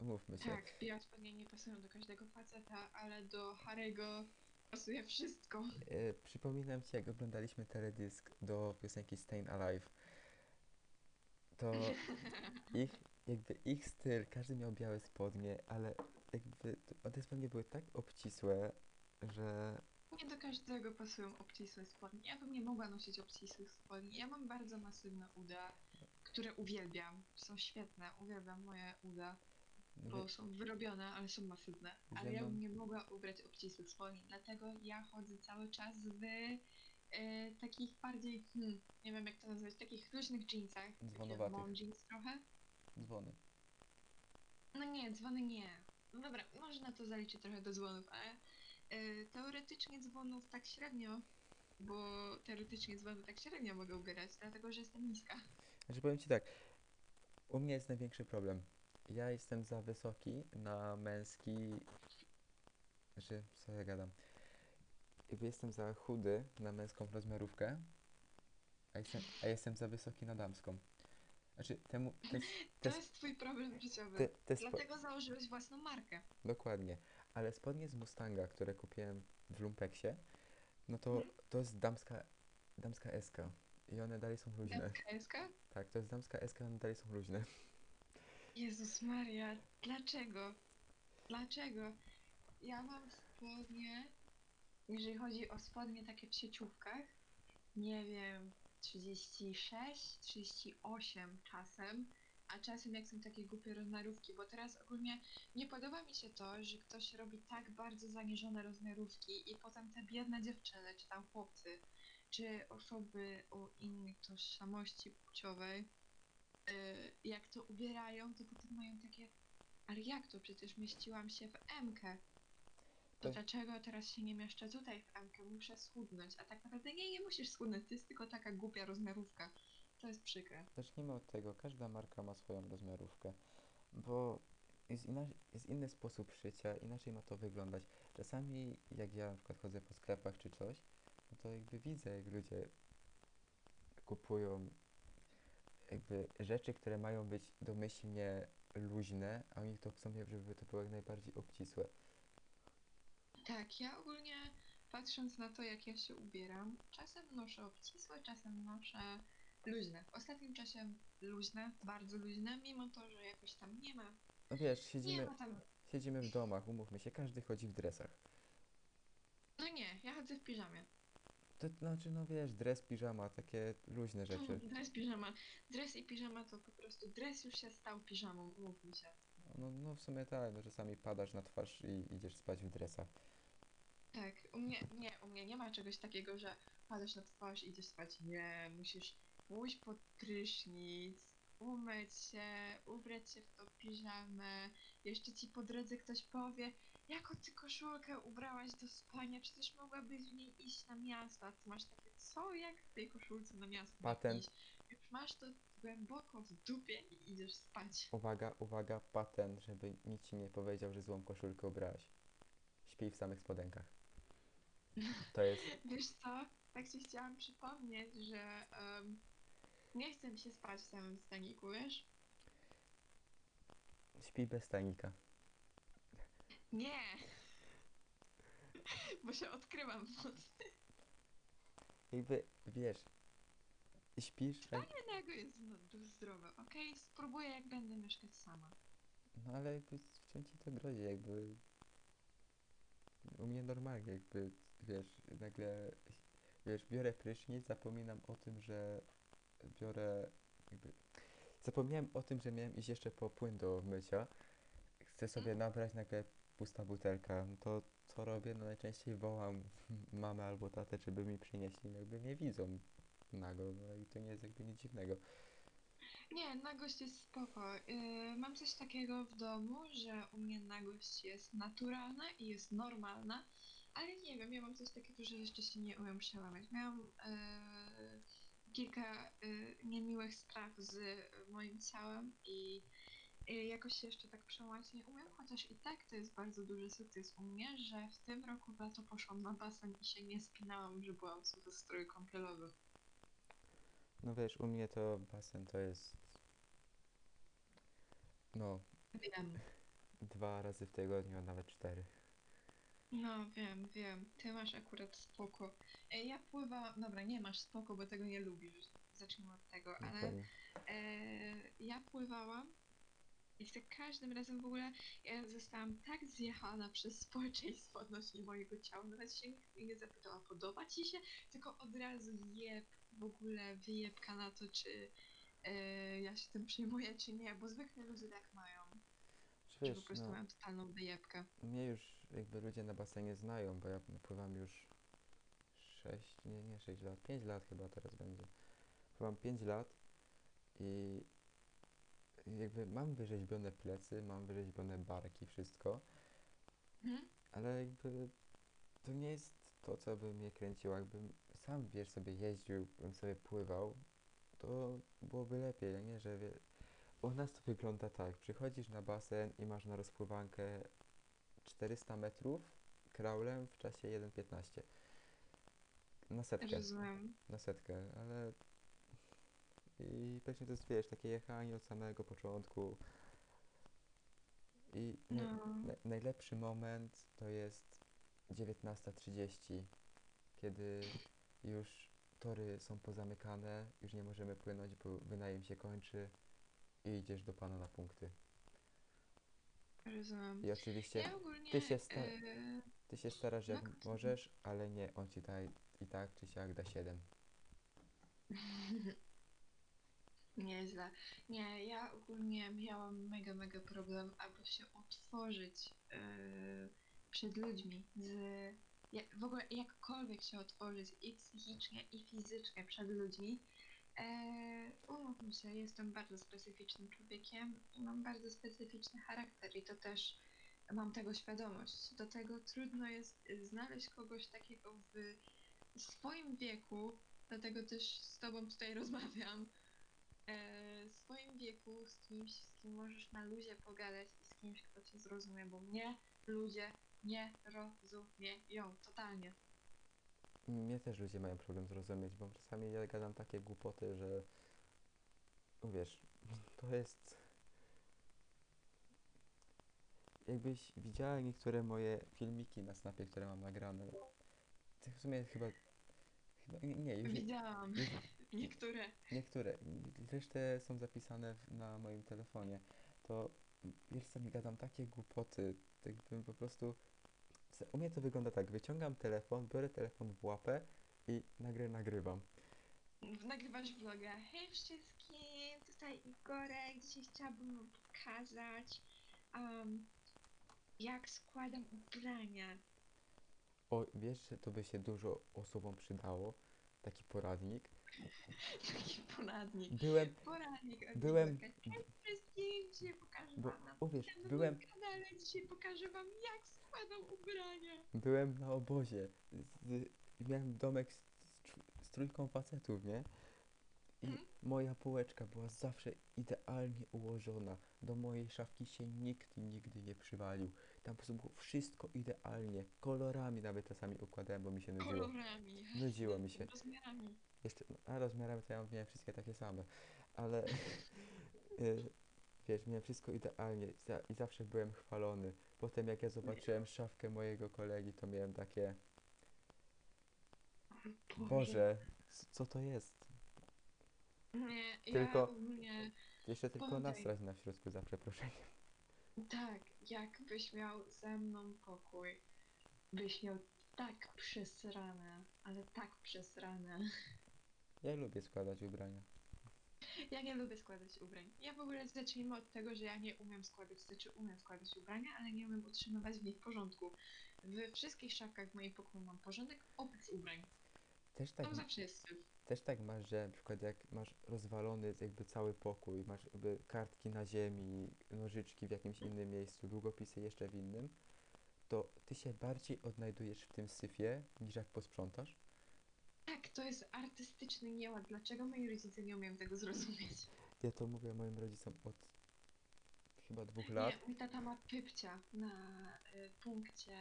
[SPEAKER 2] Mówmy się.
[SPEAKER 1] Tak, białe spodnie nie pasują do każdego faceta, ale do Harego pasuje wszystko.
[SPEAKER 2] E, przypominam ci, jak oglądaliśmy teledysk do piosenki Stayin' Alive, to ich, jakby ich styl, każdy miał białe spodnie, ale jakby te spodnie były tak obcisłe, że
[SPEAKER 1] Nie do każdego pasują obcisłe spodnie. Ja bym nie mogła nosić obcisłych spodni. Ja mam bardzo masywne uda, które uwielbiam. Są świetne, uwielbiam moje uda, bo są wyrobione, ale są masywne. Ale
[SPEAKER 2] Ja
[SPEAKER 1] bym nie mogła ubrać obcisłych spodni, dlatego ja chodzę cały czas w e, takich bardziej, hmm, nie wiem jak to nazwać, takich luźnych jeansach.
[SPEAKER 2] Dzwonowatych.
[SPEAKER 1] mom jeans trochę.
[SPEAKER 2] dzwony.
[SPEAKER 1] No nie, dzwony nie. No dobra, można to zaliczyć trochę do dzwonów, ale teoretycznie dzwonów tak średnio, bo teoretycznie dzwony tak średnio mogę ubierać, dlatego że jestem niska.
[SPEAKER 2] Znaczy powiem ci tak, u mnie jest największy problem. Ja jestem za wysoki na męski. Znaczy, co ja gadam? Jakby jestem za chudy na męską rozmiarówkę, a jestem, a jestem za wysoki na damską. Znaczy, temu. Te,
[SPEAKER 1] To
[SPEAKER 2] te,
[SPEAKER 1] jest twój problem życiowy.
[SPEAKER 2] te, te spo,
[SPEAKER 1] Dlatego założyłeś własną markę.
[SPEAKER 2] dokładnie. Ale spodnie z Mustanga, które kupiłem w Lumpeksie, no to,
[SPEAKER 1] Mhm.
[SPEAKER 2] to jest damska, damska SK. I one dalej są luźne.
[SPEAKER 1] Damska SK?
[SPEAKER 2] Tak, to jest damska SK, one dalej są luźne.
[SPEAKER 1] Jezus Maria, dlaczego? Dlaczego? Ja mam spodnie, jeżeli chodzi o spodnie takie w sieciówkach, nie wiem, 36, 38 czasem, a czasem jak są takie głupie rozmiarówki, bo teraz ogólnie nie podoba mi się to, że ktoś robi tak bardzo zaniżone rozmiarówki i potem te biedne dziewczyny, czy tam chłopcy, czy osoby o innej tożsamości płciowej, y, jak to ubierają, to potem mają takie, ale jak to? Przecież mieściłam się w MK. To
[SPEAKER 2] To-
[SPEAKER 1] dlaczego teraz się nie mieszczę tutaj w MK? Muszę schudnąć. A tak naprawdę nie, nie musisz schudnąć, to jest tylko taka głupia rozmiarówka. To jest przykre.
[SPEAKER 2] Zacznijmy od tego, każda marka ma swoją rozmiarówkę, bo jest, jest inny sposób szycia, inaczej ma to wyglądać. Czasami jak ja na przykład chodzę po sklepach czy coś, no to jakby widzę jak ludzie kupują jakby rzeczy, które mają być domyślnie luźne, a oni to chcą, żeby to było jak najbardziej obcisłe.
[SPEAKER 1] Tak, ja ogólnie patrząc na to, jak ja się ubieram, czasem noszę obcisłe, czasem noszę luźne. W ostatnim czasie luźne, bardzo luźne, mimo to, że jakoś tam nie ma.
[SPEAKER 2] No wiesz,
[SPEAKER 1] Nie
[SPEAKER 2] siedzimy,
[SPEAKER 1] ma tam.
[SPEAKER 2] siedzimy w domach, umówmy się, każdy chodzi w dresach.
[SPEAKER 1] No nie, ja chodzę w piżamie.
[SPEAKER 2] To znaczy, no wiesz, dres, piżama, takie luźne rzeczy.
[SPEAKER 1] Mm, Dres, piżama. Dres i piżama to po prostu dres już się stał piżamą, umówmy się.
[SPEAKER 2] No, no w sumie tak, no czasami padasz na twarz i idziesz spać w dresach.
[SPEAKER 1] Tak, u mnie nie, u mnie nie ma czegoś takiego, że padasz na twarz i idziesz spać. Nie, musisz pójść pod prysznic, umyć się, ubrać się w tą piżamę. Jeszcze ci po drodze ktoś powie, jaką ty koszulkę ubrałaś do spania, przecież mogłabyś w niej iść na miasto, a ty masz takie, co, jak w tej koszulce na miasto
[SPEAKER 2] Patent.
[SPEAKER 1] iść? Już masz to głęboko w dupie i idziesz spać.
[SPEAKER 2] Uwaga, uwaga, patent, żeby nikt ci nie powiedział, że złą koszulkę ubrałaś. Śpij w samych spodenkach. To jest,
[SPEAKER 1] Wiesz co? Tak ci chciałam przypomnieć, że em, nie chcę mi się spać w samym staniku, wiesz?
[SPEAKER 2] śpij bez stanika.
[SPEAKER 1] Nie! Bo się odkrywam w nocy.
[SPEAKER 2] Jakby, wiesz, śpisz, a,
[SPEAKER 1] Fajnie nago jest no, zdrowe, okej? Spróbuję jak będę mieszkać sama.
[SPEAKER 2] no ale jakby wciąż ci to grozi, jakby u mnie normalnie, jakby, wiesz, nagle, wiesz, biorę prysznic, zapominam o tym, że biorę, jakby, zapomniałem o tym, że miałem iść jeszcze po płyn do mycia, chcę sobie nabrać, nagle pusta butelka, to co robię? No najczęściej wołam mamę albo tatę, żeby mi przynieśli, jakby mnie widzą nago, no i to nie jest jakby nic dziwnego.
[SPEAKER 1] Nie, nagość jest spoko. Yy, mam coś takiego w domu, że u mnie nagość jest naturalna i jest normalna, ale nie wiem, ja mam coś takiego, że jeszcze się nie umiem przełamać. Miałam yy, kilka yy, niemiłych spraw z moim ciałem i yy, jakoś się jeszcze tak przełamać nie umiem, chociaż i tak to jest bardzo duży sukces u mnie, że w tym roku w lato poszłam na basen i się nie spinałam, że byłam w strój kąpielowym.
[SPEAKER 2] No wiesz, u mnie to basen to jest, no,
[SPEAKER 1] Wiem.
[SPEAKER 2] dwa razy w tygodniu, a nawet cztery.
[SPEAKER 1] No, wiem, wiem. Ty masz akurat spoko. E, Ja pływałam. Dobra, nie masz spoko, bo tego nie lubisz. Zacznijmy od tego, ale
[SPEAKER 2] Dokładnie.
[SPEAKER 1] e, ja pływałam i za każdym razem w ogóle ja zostałam tak zjechana przez społeczeństwo odnośnie mojego ciała. Nawet się nikt mnie nie zapytał, a podoba ci się? Tylko od razu jeb, w ogóle wyjebka na to, czy e, ja się tym przyjmuję, czy nie, bo zwykle ludzie tak mają.
[SPEAKER 2] Czy
[SPEAKER 1] Że po
[SPEAKER 2] wiesz,
[SPEAKER 1] prostu
[SPEAKER 2] no,
[SPEAKER 1] mają totalną wyjebkę.
[SPEAKER 2] mnie już jakby ludzie na basenie znają, bo ja pływam już 6, nie, nie 6 lat, 5 lat chyba teraz będzie. Pływam 5 lat i jakby mam wyrzeźbione plecy, mam wyrzeźbione barki, wszystko,
[SPEAKER 1] Mhm.
[SPEAKER 2] ale jakby to nie jest to, co by mnie kręciło. Jakbym sam, wiesz, sobie jeździł, bym sobie pływał, to byłoby lepiej, nie, że wie... U nas to wygląda tak, przychodzisz na basen i masz na rozpływankę 400 metrów kraulem w czasie 1.15. Na setkę,
[SPEAKER 1] Rozumiem.
[SPEAKER 2] na setkę, ale i pewnie to jest, wiesz, takie jechanie od samego początku i
[SPEAKER 1] No.
[SPEAKER 2] na, najlepszy moment to jest 19.30, kiedy już tory są pozamykane, już nie możemy płynąć, bo wynajem się kończy i idziesz do pana na punkty.
[SPEAKER 1] Rozumiem.
[SPEAKER 2] I oczywiście
[SPEAKER 1] Ja ogólnie.
[SPEAKER 2] ty się sta-
[SPEAKER 1] e,
[SPEAKER 2] ty się starasz jak
[SPEAKER 1] no,
[SPEAKER 2] możesz, ale nie, on ci da i tak czy siak da 7.
[SPEAKER 1] Nieźle. Nie, ja ogólnie miałam mega, mega problem, aby się otworzyć e, przed ludźmi. Z, ja, w ogóle jakkolwiek się otworzyć i psychicznie, i fizycznie przed ludźmi. E, umówmy się, jestem bardzo specyficznym człowiekiem i mam bardzo specyficzny charakter i to też mam tego świadomość. Do tego trudno jest znaleźć kogoś takiego w swoim wieku, dlatego też z tobą tutaj rozmawiam, e, w swoim wieku z kimś, z kim możesz na luzie pogadać i z kimś, kto cię zrozumie, bo mnie ludzie nie rozumieją totalnie.
[SPEAKER 2] Mnie też ludzie mają problem zrozumieć, bo czasami ja gadam takie głupoty, że no wiesz, to jest jakbyś widziała niektóre moje filmiki na Snapie, które mam nagrane. To w sumie chyba, chyba nie, już
[SPEAKER 1] Widziałam
[SPEAKER 2] już
[SPEAKER 1] niektóre.
[SPEAKER 2] niektóre, resztę są zapisane w, na moim telefonie. To wiesz co, mi gadam takie głupoty, tak bym po prostu u mnie to wygląda tak, wyciągam telefon, biorę telefon w łapę i nagle nagrywam.
[SPEAKER 1] Nagrywasz vloga. Hej wszystkim, tutaj Igorek. Dzisiaj chciałabym wam pokazać, um, jak składam ubrania.
[SPEAKER 2] O, wiesz, że to by się dużo osobom przydało, taki poradnik.
[SPEAKER 1] Taki poradnik.
[SPEAKER 2] Byłem,
[SPEAKER 1] Poradnik od
[SPEAKER 2] byłem,
[SPEAKER 1] Igorka. Hej wszystkim, dzisiaj pokażę
[SPEAKER 2] bo,
[SPEAKER 1] wam na
[SPEAKER 2] uwierz, byłem,
[SPEAKER 1] kanale. Dzisiaj pokażę wam, jak ubrania.
[SPEAKER 2] byłem na obozie. Z, miałem domek z, z, z trójką facetów, nie? I
[SPEAKER 1] Mhm.
[SPEAKER 2] moja półeczka była zawsze idealnie ułożona. Do mojej szafki się nikt nigdy nie przywalił. Tam po prostu było wszystko idealnie. Kolorami nawet czasami układałem, bo mi się nudziło.
[SPEAKER 1] Kolorami.
[SPEAKER 2] Nudziło mi się.
[SPEAKER 1] Rozmiarami.
[SPEAKER 2] Jeszcze, a rozmiarami to ja miałem wszystkie takie same, ale y, wiesz, miałem wszystko idealnie za, i zawsze byłem chwalony. Potem jak ja zobaczyłem szafkę mojego kolegi, to miałem takie, Boże, c- co to jest?
[SPEAKER 1] Nie,
[SPEAKER 2] Tylko-
[SPEAKER 1] ja ogólnie...
[SPEAKER 2] Jeszcze tylko
[SPEAKER 1] Pomogę.
[SPEAKER 2] nasrać na środku za przeproszeniem.
[SPEAKER 1] Tak, jakbyś miał ze mną pokój, byś miał tak przesrane, ale tak przesrane.
[SPEAKER 2] Ja lubię składać ubrania.
[SPEAKER 1] Ja nie lubię składać ubrań. Ja w ogóle zacznijmy od tego, że ja nie umiem składać, znaczy umiem składać ubrania, ale nie umiem utrzymywać w nich porządku. W wszystkich szafkach w moim pokoju mam porządek, oprócz ubrań.
[SPEAKER 2] Też tak,
[SPEAKER 1] Tam zawsze jest syf.
[SPEAKER 2] też tak masz, że na przykład jak masz rozwalony jakby cały pokój, masz jakby kartki na ziemi, nożyczki w jakimś innym miejscu, długopisy jeszcze w innym, to ty się bardziej odnajdujesz w tym syfie, niż jak posprzątasz.
[SPEAKER 1] To jest artystyczny nieład. Dlaczego moi rodzice nie umieją tego zrozumieć?
[SPEAKER 2] Ja to mówię moim rodzicom od chyba dwóch lat.
[SPEAKER 1] Nie, mój tata ma pypcia na y, punkcie,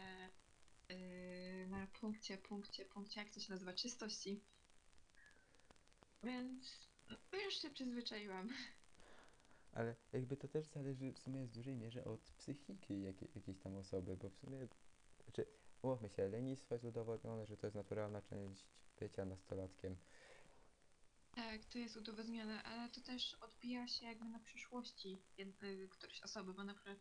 [SPEAKER 1] y, na punkcie, punkcie, punkcie, jak to się nazywa, czystości. Więc no, już się przyzwyczaiłam.
[SPEAKER 2] Ale jakby to też zależy w sumie w dużej mierze od psychiki jakiej, jakiejś tam osoby, bo w sumie, znaczy, umówmy się, lenistwo jest udowodnione, że to jest naturalna część bycia nastolatkiem.
[SPEAKER 1] Tak, to jest udowodnione, ale to też odbija się jakby na przyszłości jed- y, którejś osoby, bo na przykład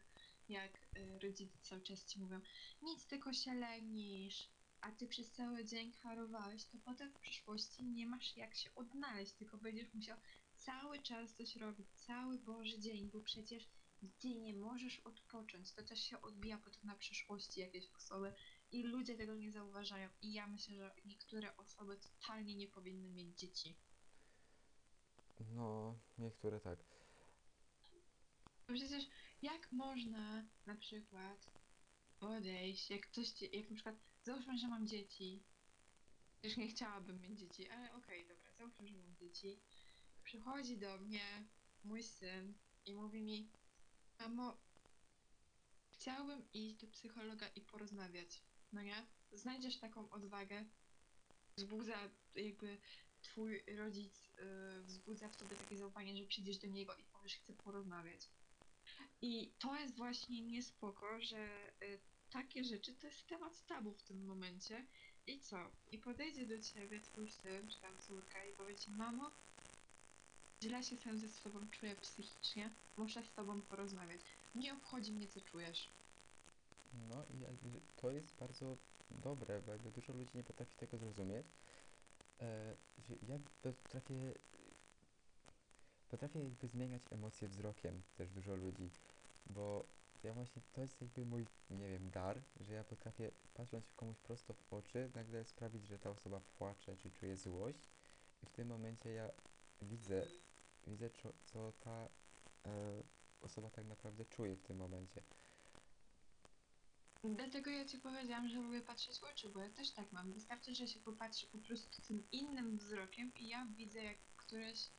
[SPEAKER 1] jak y, rodzice cały czas ci mówią, nic tylko się lenisz, a ty przez cały dzień harowałeś, to potem w przyszłości nie masz jak się odnaleźć, tylko będziesz musiał cały czas coś robić, cały Boży dzień, bo przecież ty nie możesz odpocząć. To też się odbija potem na przyszłości jakiejś osoby i ludzie tego nie zauważają. I ja myślę, że niektóre osoby totalnie nie powinny mieć dzieci.
[SPEAKER 2] No, niektóre tak.
[SPEAKER 1] Bo Przecież jak można na przykład podejść, jak ktoś ci, jak na przykład, załóżmy, że mam dzieci, już nie chciałabym mieć dzieci, ale okej, dobra, załóżmy, że mam dzieci, przychodzi do mnie mój syn i mówi mi, mamo, chciałbym iść do psychologa i porozmawiać, no nie? Znajdziesz taką odwagę, wzbudza jakby twój rodzic y, wzbudza w tobie takie zaufanie, że przyjdziesz do niego i powiesz, chcę porozmawiać. I to jest właśnie niespoko, że y, takie rzeczy to jest temat tabu w tym momencie. I co? I podejdzie do ciebie twój syn, czy tam córka i powie ci, mamo, źle się sam ze sobą czuję psychicznie, muszę z tobą porozmawiać. Nie obchodzi mnie, co czujesz.
[SPEAKER 2] No i to jest bardzo dobre, bo jakby dużo ludzi nie potrafi tego zrozumieć. E, ja potrafię, potrafię jakby zmieniać emocje wzrokiem też dużo ludzi, bo ja właśnie, to jest jakby mój, nie wiem, dar, że ja potrafię patrząc komuś prosto w oczy, nagle sprawić, że ta osoba płacze czy czuje złość i w tym momencie ja widzę, widzę co, co ta e, osoba tak naprawdę czuje w tym momencie.
[SPEAKER 1] Dlatego ja ci powiedziałam, że lubię patrzeć w oczy, bo ja też tak mam. Wystarczy, że się popatrzy po prostu tym innym wzrokiem i ja widzę, jak któreś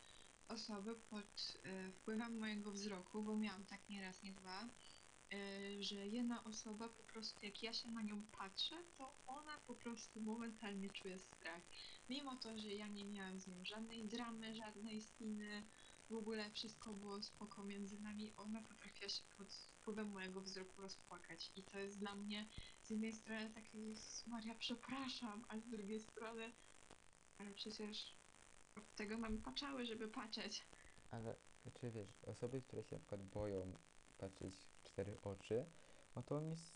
[SPEAKER 1] osoby pod y, wpływem mojego wzroku, bo miałam tak nie raz, nie dwa, y, że jedna osoba po prostu, jak ja się na nią patrzę, to ona po prostu momentalnie czuje strach. Mimo to, że ja nie miałam z nią żadnej dramy, żadnej spiny, w ogóle wszystko było spoko między nami, ona potrafiła się pod wpływem mojego wzroku rozpłakać. I to jest dla mnie z jednej strony takie, "Jezus Maria, przepraszam, a z drugiej strony, ale przecież od tego mam paczały, żeby patrzeć.
[SPEAKER 2] Ale czy wiesz, osoby, które się na przykład boją patrzeć w cztery oczy, no to oni s-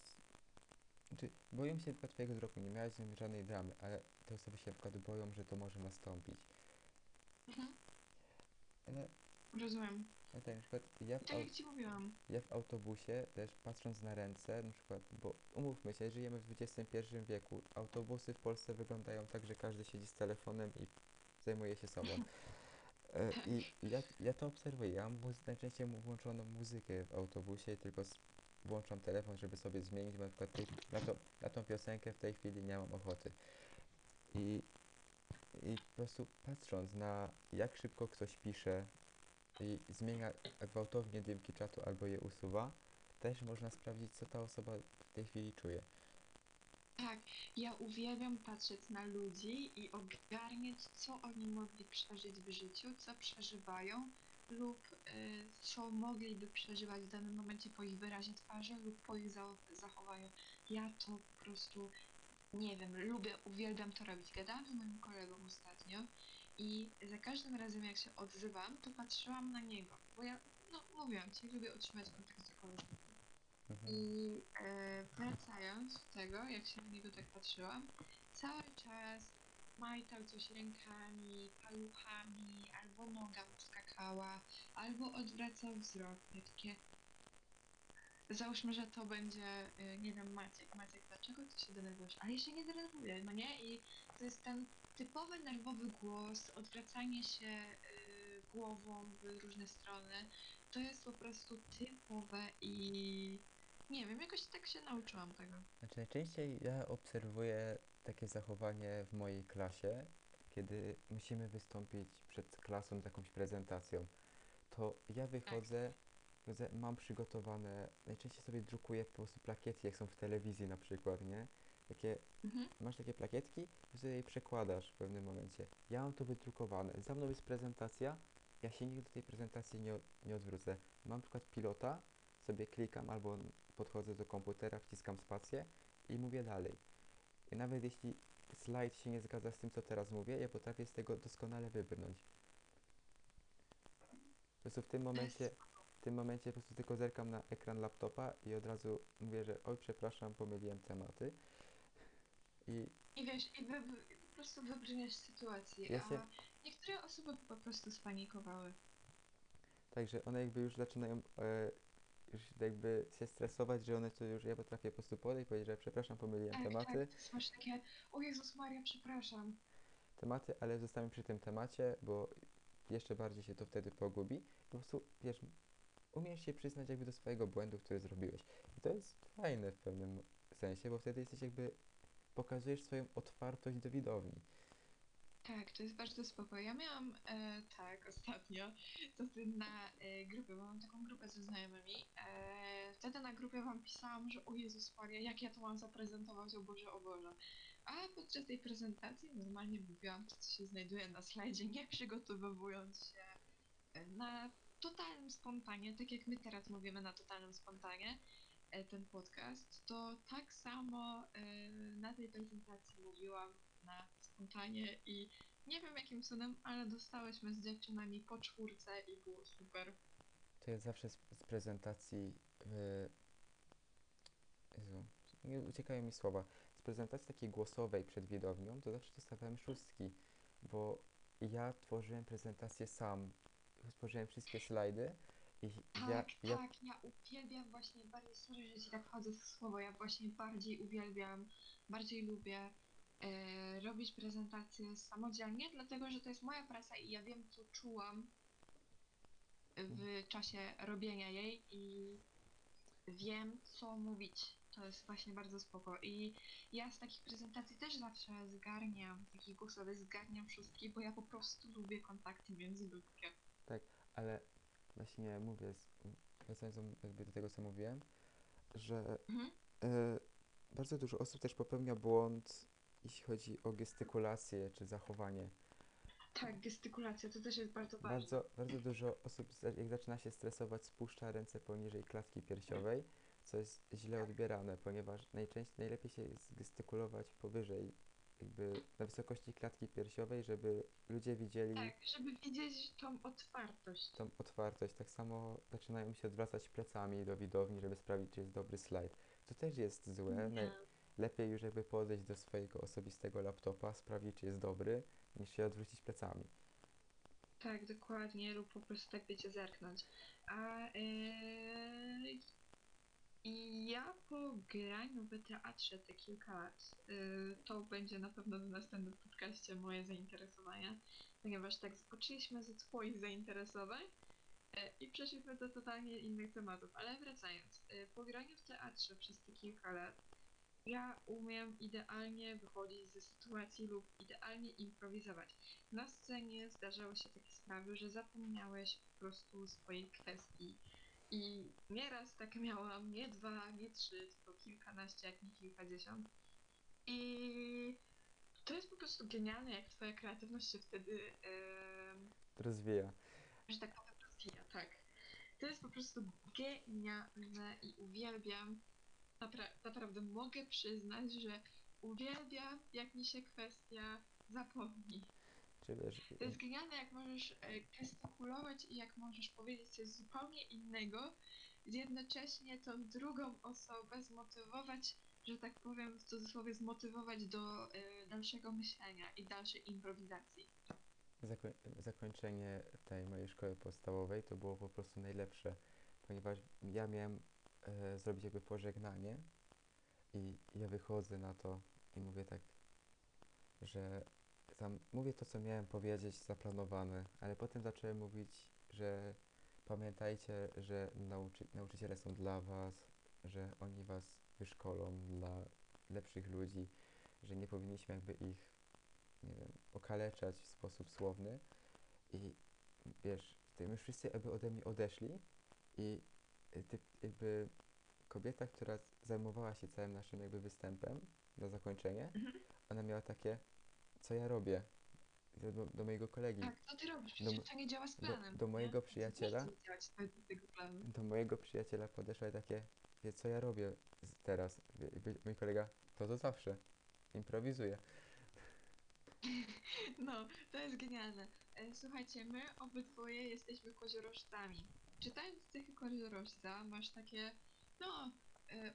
[SPEAKER 2] czy boją się na przykład twojego wzroku, nie miałeś z nim żadnej dramy, ale te osoby się na przykład boją, że to może nastąpić.
[SPEAKER 1] Mhm.
[SPEAKER 2] Ale,
[SPEAKER 1] Rozumiem.
[SPEAKER 2] ale tak, na przykład ja w,
[SPEAKER 1] tak
[SPEAKER 2] au,
[SPEAKER 1] jak ci mówiłam.
[SPEAKER 2] ja w autobusie też patrząc na ręce, na przykład, bo umówmy się, żyjemy w XXI wieku, autobusy w Polsce wyglądają tak, że każdy siedzi z telefonem i zajmuje się sobą. E, I ja, ja to obserwuję. Ja mam muzy- najczęściej mu- włączoną muzykę w autobusie tylko s- włączam telefon, żeby sobie zmienić, bo na przykład tej, na, to, na tą piosenkę w tej chwili nie mam ochoty. I, I po prostu patrząc na jak szybko ktoś pisze i zmienia gwałtownie dymki czatu albo je usuwa, też można sprawdzić, co ta osoba w tej chwili czuje.
[SPEAKER 1] Tak, ja uwielbiam patrzeć na ludzi i ogarniać, co oni mogli przeżyć w życiu, co przeżywają, lub y, co mogliby przeżywać w danym momencie po ich wyrazie twarzy lub po ich za zachowaniu. Ja to po prostu nie wiem, lubię, uwielbiam to robić. Gadałam z moim kolegą ostatnio i za każdym razem jak się odzywam, to patrzyłam na niego, bo ja, no mówiłam ci, lubię utrzymać kontakt z koleżanką.
[SPEAKER 2] Mhm.
[SPEAKER 1] I e, wracając do tego, jak się na niego tak patrzyłam, cały czas majtał coś rękami, paluchami, albo noga mu skakała, albo odwracał wzrok. Ja takie... Załóżmy, że to będzie, y, nie wiem, Maciek. Maciek, dlaczego ty się denerwujesz? Ale ja się nie denerwuję, no nie? I to jest ten typowy nerwowy głos, odwracanie się y, głową w różne strony. To jest po prostu typowe i nie wiem, jakoś tak się nauczyłam tego.
[SPEAKER 2] Znaczy najczęściej ja obserwuję takie zachowanie w mojej klasie, kiedy musimy wystąpić przed klasą z jakąś prezentacją. To ja wychodzę, wychodzę mam przygotowane, najczęściej sobie drukuję po prostu plakietki, jak są w telewizji na przykład, nie? Takie,
[SPEAKER 1] Mhm.
[SPEAKER 2] masz takie plakietki sobie je przekładasz w pewnym momencie. Ja mam to wydrukowane, za mną jest prezentacja, ja się nigdy do tej prezentacji nie, nie odwrócę. Mam na przykład pilota, sobie klikam albo podchodzę do komputera, wciskam spację i mówię dalej. I nawet jeśli slajd się nie zgadza z tym, co teraz mówię, ja potrafię z tego doskonale wybrnąć. Po prostu w tym momencie, w tym momencie po prostu tylko zerkam na ekran laptopa i od razu mówię, że oj, przepraszam, pomyliłem tematy. I
[SPEAKER 1] I wiesz, i wy, po prostu wybrniesz z sytuacji,
[SPEAKER 2] Ja się-
[SPEAKER 1] a niektóre osoby po prostu spanikowały.
[SPEAKER 2] Także one jakby już zaczynają e, już jakby się stresować, że one to już, ja potrafię po prostu podejść i powiedzieć, że przepraszam, pomyliłem
[SPEAKER 1] Tak,
[SPEAKER 2] tematy,
[SPEAKER 1] tak, to jest masz takie, o Jezus Maria, przepraszam.
[SPEAKER 2] tematy, ale zostałem przy tym temacie, bo jeszcze bardziej się to wtedy pogubi. Po prostu, wiesz, umiesz się przyznać jakby do swojego błędu, który zrobiłeś. I to jest fajne w pewnym sensie, bo wtedy jesteś jakby, pokazujesz swoją otwartość do widowni.
[SPEAKER 1] Tak, to jest bardzo spoko. Ja miałam e, tak ostatnio, to na e, grupie, bo mam taką grupę ze znajomymi. E, wtedy na grupie wam pisałam, że o Jezus Maria, jak ja to mam zaprezentować, o Boże, o Boże. A podczas tej prezentacji normalnie mówiłam to, co się znajduje na slajdzie, nie przygotowywując się e, na totalnym spontanie, tak jak my teraz mówimy na totalnym spontanie, ten podcast, to tak samo e, na tej prezentacji mówiłam na spontanie i nie wiem jakim cudem, ale dostałyśmy z dziewczynami po czwórce i było super.
[SPEAKER 2] To ja zawsze z, prezentacji, e, Jezu, nie uciekają mi słowa, z prezentacji takiej głosowej przed widownią, to zawsze dostawałem szóstki, bo ja tworzyłem prezentację sam, tworzyłem wszystkie slajdy
[SPEAKER 1] Tak,
[SPEAKER 2] ja, ja
[SPEAKER 1] tak, ja uwielbiam właśnie bardziej, sorry, że ci tak wchodzę w słowo, ja właśnie bardziej uwielbiam, bardziej lubię e, robić prezentacje samodzielnie, dlatego że to jest moja praca i ja wiem, co czułam w czasie robienia jej i wiem, co mówić. To jest właśnie bardzo spoko. I ja z takich prezentacji też zawsze zgarniam, takich głosowych zgarniam szóstki, bo ja po prostu lubię kontakty międzyludzkie.
[SPEAKER 2] ale właśnie mówię, wracając jakby do tego, co mówiłem, że
[SPEAKER 1] Mhm.
[SPEAKER 2] e, bardzo dużo osób też popełnia błąd, jeśli chodzi o gestykulację czy zachowanie.
[SPEAKER 1] Tak, gestykulacja to też jest bardzo ważne.
[SPEAKER 2] Bardzo, bardzo dużo osób, jak zaczyna się stresować, spuszcza ręce poniżej klatki piersiowej, co jest źle odbierane, ponieważ najczęściej, najlepiej się jest gestykulować powyżej, jakby na wysokości klatki piersiowej, żeby ludzie widzieli
[SPEAKER 1] Tak, żeby widzieć tą otwartość.
[SPEAKER 2] tą otwartość. Tak samo zaczynają się odwracać plecami do widowni, żeby sprawdzić, czy jest dobry slajd. To też jest złe.
[SPEAKER 1] Nie.
[SPEAKER 2] Lepiej już jakby podejść do swojego osobistego laptopa, sprawdzić, czy jest dobry, niż się odwrócić plecami.
[SPEAKER 1] Tak, dokładnie, lub po prostu tak wiecie zerknąć. A yy, i ja po graniu w teatrze te kilka lat, yy, to będzie na pewno w następnym podcaście moje zainteresowania, ponieważ tak zapoczęliśmy ze twoich zainteresowań yy, i przeszliśmy do totalnie innych tematów. Ale wracając, yy, po graniu w teatrze przez te kilka lat, ja umiem idealnie wychodzić ze sytuacji lub idealnie improwizować. Na scenie zdarzały się takie sprawy, że zapomniałeś po prostu swojej kwestii. I nieraz tak miałam, nie dwa, nie trzy, tylko kilkanaście, jak nie kilkadziesiąt. I to jest po prostu genialne, jak twoja kreatywność się wtedy, em,
[SPEAKER 2] Rozwija.
[SPEAKER 1] że tak powiem, rozwija. tak. To jest po prostu genialne i uwielbiam. Napra naprawdę mogę przyznać, że uwielbiam, jak mi się kwestia zapomni.
[SPEAKER 2] Czy wiesz,
[SPEAKER 1] To jest genialne, jak możesz e, gestykulować i jak możesz powiedzieć coś zupełnie innego, jednocześnie tą drugą osobę zmotywować, że tak powiem w cudzysłowie, zmotywować do e, dalszego myślenia i dalszej improwizacji.
[SPEAKER 2] Zakoń, zakończenie tej mojej szkoły podstawowej to było po prostu najlepsze, ponieważ ja miałem e, zrobić jakby pożegnanie i ja wychodzę na to i mówię tak, że tam mówię to, co miałem powiedzieć, zaplanowane, ale potem zacząłem mówić, że pamiętajcie, że nauczy, nauczyciele są dla was, że oni was wyszkolą dla lepszych ludzi, że nie powinniśmy jakby ich nie wiem, okaleczać w sposób słowny i wiesz, tym już wszyscy jakby ode mnie odeszli i ty, jakby kobieta, która zajmowała się całym naszym jakby występem na zakończenie,
[SPEAKER 1] Mhm.
[SPEAKER 2] ona miała takie, co ja robię do, do, do mojego kolegi,
[SPEAKER 1] Tak, co ty robisz?
[SPEAKER 2] Do
[SPEAKER 1] Przecież
[SPEAKER 2] mo-
[SPEAKER 1] to nie działa z
[SPEAKER 2] do,
[SPEAKER 1] planem.
[SPEAKER 2] do
[SPEAKER 1] nie?
[SPEAKER 2] mojego
[SPEAKER 1] nie
[SPEAKER 2] przyjaciela,
[SPEAKER 1] chce działać według tego planu.
[SPEAKER 2] do mojego przyjaciela podeszła i takie, wie, co ja robię teraz, mój kolega, to to zawsze, improwizuję.
[SPEAKER 1] No, to jest genialne. E, Słuchajcie, my obydwoje jesteśmy koziorożcami. Czytając cechy koziorożca, masz takie, no,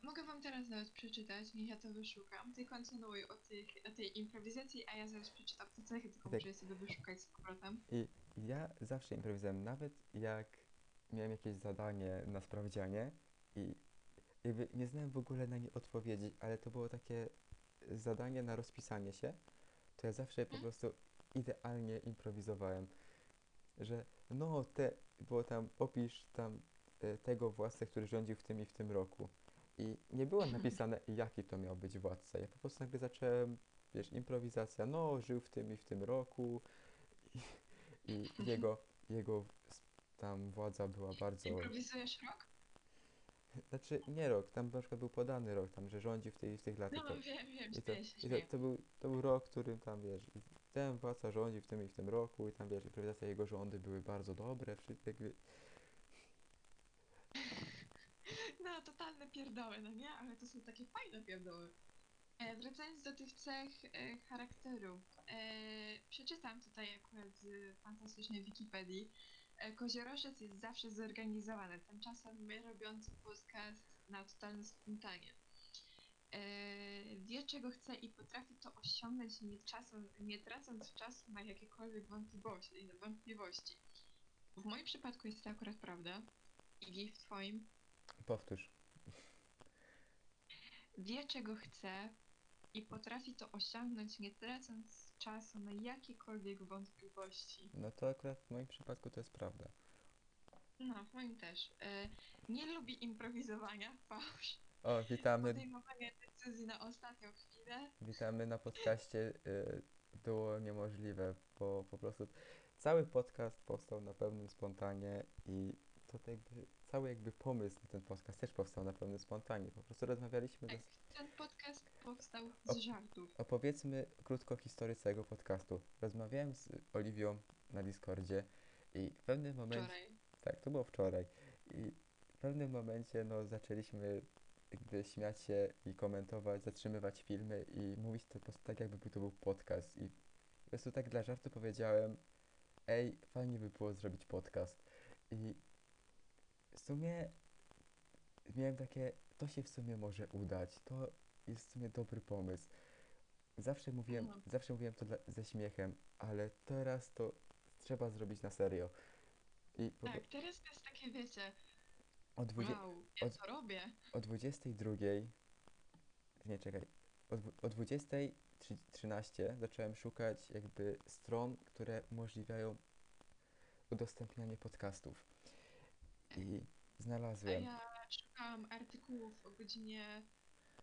[SPEAKER 1] mogę wam teraz nawet przeczytać, niech ja to wyszukam. Ty kontynuuj o, tych, o tej improwizacji, a ja zaraz przeczytam te cechy, tylko
[SPEAKER 2] Tak.
[SPEAKER 1] muszę sobie wyszukać z powrotem.
[SPEAKER 2] I ja zawsze improwizowałem, nawet jak miałem jakieś zadanie na sprawdzianie i jakby nie znałem w ogóle na nie odpowiedzi, ale to było takie zadanie na rozpisanie się, to ja zawsze po
[SPEAKER 1] Mhm.
[SPEAKER 2] prostu idealnie improwizowałem, że no te, było tam opisz tam e, tego władcę, który rządził w tym i w tym roku. I nie było napisane, jaki to miał być władca. Ja po prostu nagle zacząłem, wiesz, improwizacja, no, żył w tym i w tym roku i, i jego, jego s- tam władza była bardzo...
[SPEAKER 1] Improwizujesz rok?
[SPEAKER 2] Znaczy, nie rok, tam na przykład był podany rok, tam, że rządził w, tej, w tych latach.
[SPEAKER 1] No,
[SPEAKER 2] to,
[SPEAKER 1] wiem, wiem,
[SPEAKER 2] i to, i to, to, był, to był rok, którym tam, wiesz, ten władca rządził w tym i w tym roku i tam, wiesz, improwizacja jego rządy były bardzo dobre, wszystkie, jakby,
[SPEAKER 1] No, totalne pierdoły, no nie? Ale to są takie fajne pierdoły. E, wracając do tych cech e, charakteru. E, przeczytam tutaj akurat z fantastycznej Wikipedii. E, koziorożec jest zawsze zorganizowany. Tymczasem my robiąc podcast na totalne spontanie. E, wie czego chce i potrafi to osiągnąć nie, czasu, nie tracąc czasu na jakiekolwiek wątpliwości, wątpliwości. W moim przypadku jest to akurat prawda. Igi, w twoim?
[SPEAKER 2] powtórz.
[SPEAKER 1] Wie czego chce i potrafi to osiągnąć, nie tracąc czasu na jakiekolwiek wątpliwości.
[SPEAKER 2] No to akurat w moim przypadku to jest prawda.
[SPEAKER 1] No, w moim też. E, nie lubi improwizowania, fałsz,
[SPEAKER 2] O, witamy,
[SPEAKER 1] podejmowania decyzji na ostatnią chwilę.
[SPEAKER 2] witamy na podcaście. y, Było niemożliwe, bo po prostu cały podcast powstał na pełnym spontanie i to tak jakby, cały jakby pomysł na ten podcast też powstał na pełnym spontanie. Po prostu rozmawialiśmy,
[SPEAKER 1] Tak,
[SPEAKER 2] dos-
[SPEAKER 1] ten podcast powstał
[SPEAKER 2] O-
[SPEAKER 1] z żartów.
[SPEAKER 2] opowiedzmy krótko historię całego podcastu. Rozmawiałem z Oliwią na Discordzie i w pewnym momencie...
[SPEAKER 1] Wczoraj.
[SPEAKER 2] Tak, to było wczoraj. I w pewnym momencie no, zaczęliśmy jakby śmiać się i komentować, zatrzymywać filmy i mówić to po prostu tak, jakby to był podcast. I po prostu tak dla żartu powiedziałem, ej, fajnie by było zrobić podcast. I sumie miałem takie, to się w sumie może udać, to jest w sumie dobry pomysł. Zawsze mówiłem,
[SPEAKER 1] No.
[SPEAKER 2] zawsze mówiłem to dla, ze śmiechem, ale teraz to trzeba zrobić na serio. I po,
[SPEAKER 1] Tak, teraz to jest takie, wiecie,
[SPEAKER 2] o, dwudzie,
[SPEAKER 1] wow, ja
[SPEAKER 2] od-
[SPEAKER 1] co robię?
[SPEAKER 2] o 22, nie czekaj, o, dwu- o 20.13 zacząłem szukać jakby stron, które umożliwiają udostępnianie podcastów. I
[SPEAKER 1] A
[SPEAKER 2] znalazłem.
[SPEAKER 1] ja szukałam artykułów o godzinie,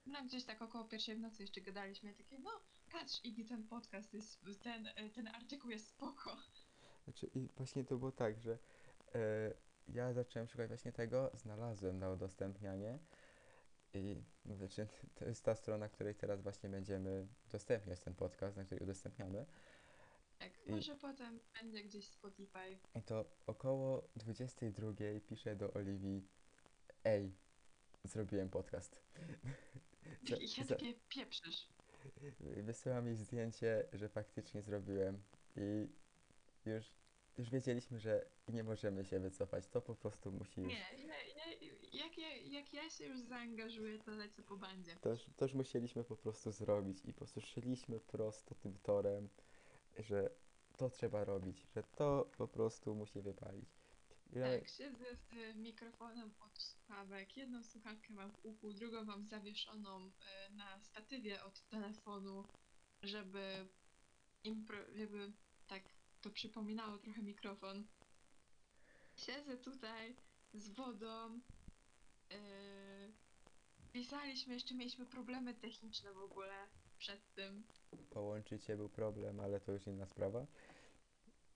[SPEAKER 1] no gdzieś tak około pierwszej w nocy jeszcze gadaliśmy, ja takie, no patrz Igi, ten podcast jest, ten, e, ten artykuł jest spoko.
[SPEAKER 2] Znaczy, i właśnie to było tak, że e, ja zacząłem szukać właśnie tego, znalazłem na udostępnianie i mówię, czy to jest ta strona, której teraz właśnie będziemy udostępniać ten podcast, na której udostępniamy. I-
[SPEAKER 1] Może potem będzie gdzieś Spotify.
[SPEAKER 2] I to około 22 piszę do Oliwii, ej, zrobiłem podcast. Za-
[SPEAKER 1] I ja
[SPEAKER 2] za-
[SPEAKER 1] takie pieprzysz.
[SPEAKER 2] Wysyłam jej zdjęcie, że faktycznie zrobiłem i już, już wiedzieliśmy, że nie możemy się wycofać. To po prostu musi już.
[SPEAKER 1] Nie, ja, ja, jak, ja, jak ja się już zaangażuję, to lecę po bandzie.
[SPEAKER 2] To już, to już musieliśmy po prostu zrobić i po prostu szliśmy prosto tym torem, że to trzeba robić, że to po prostu musi wypalić. Nawet-
[SPEAKER 1] Tak, siedzę z mikrofonem od słuchawek. Jedną słuchawkę mam w uchu, drugą mam zawieszoną e, na statywie od telefonu, żeby, impro- żeby tak to przypominało trochę mikrofon. Siedzę tutaj z wodą. e, pisaliśmy, jeszcze mieliśmy problemy techniczne w ogóle przed tym.
[SPEAKER 2] Połączyć się był problem, ale to już inna sprawa.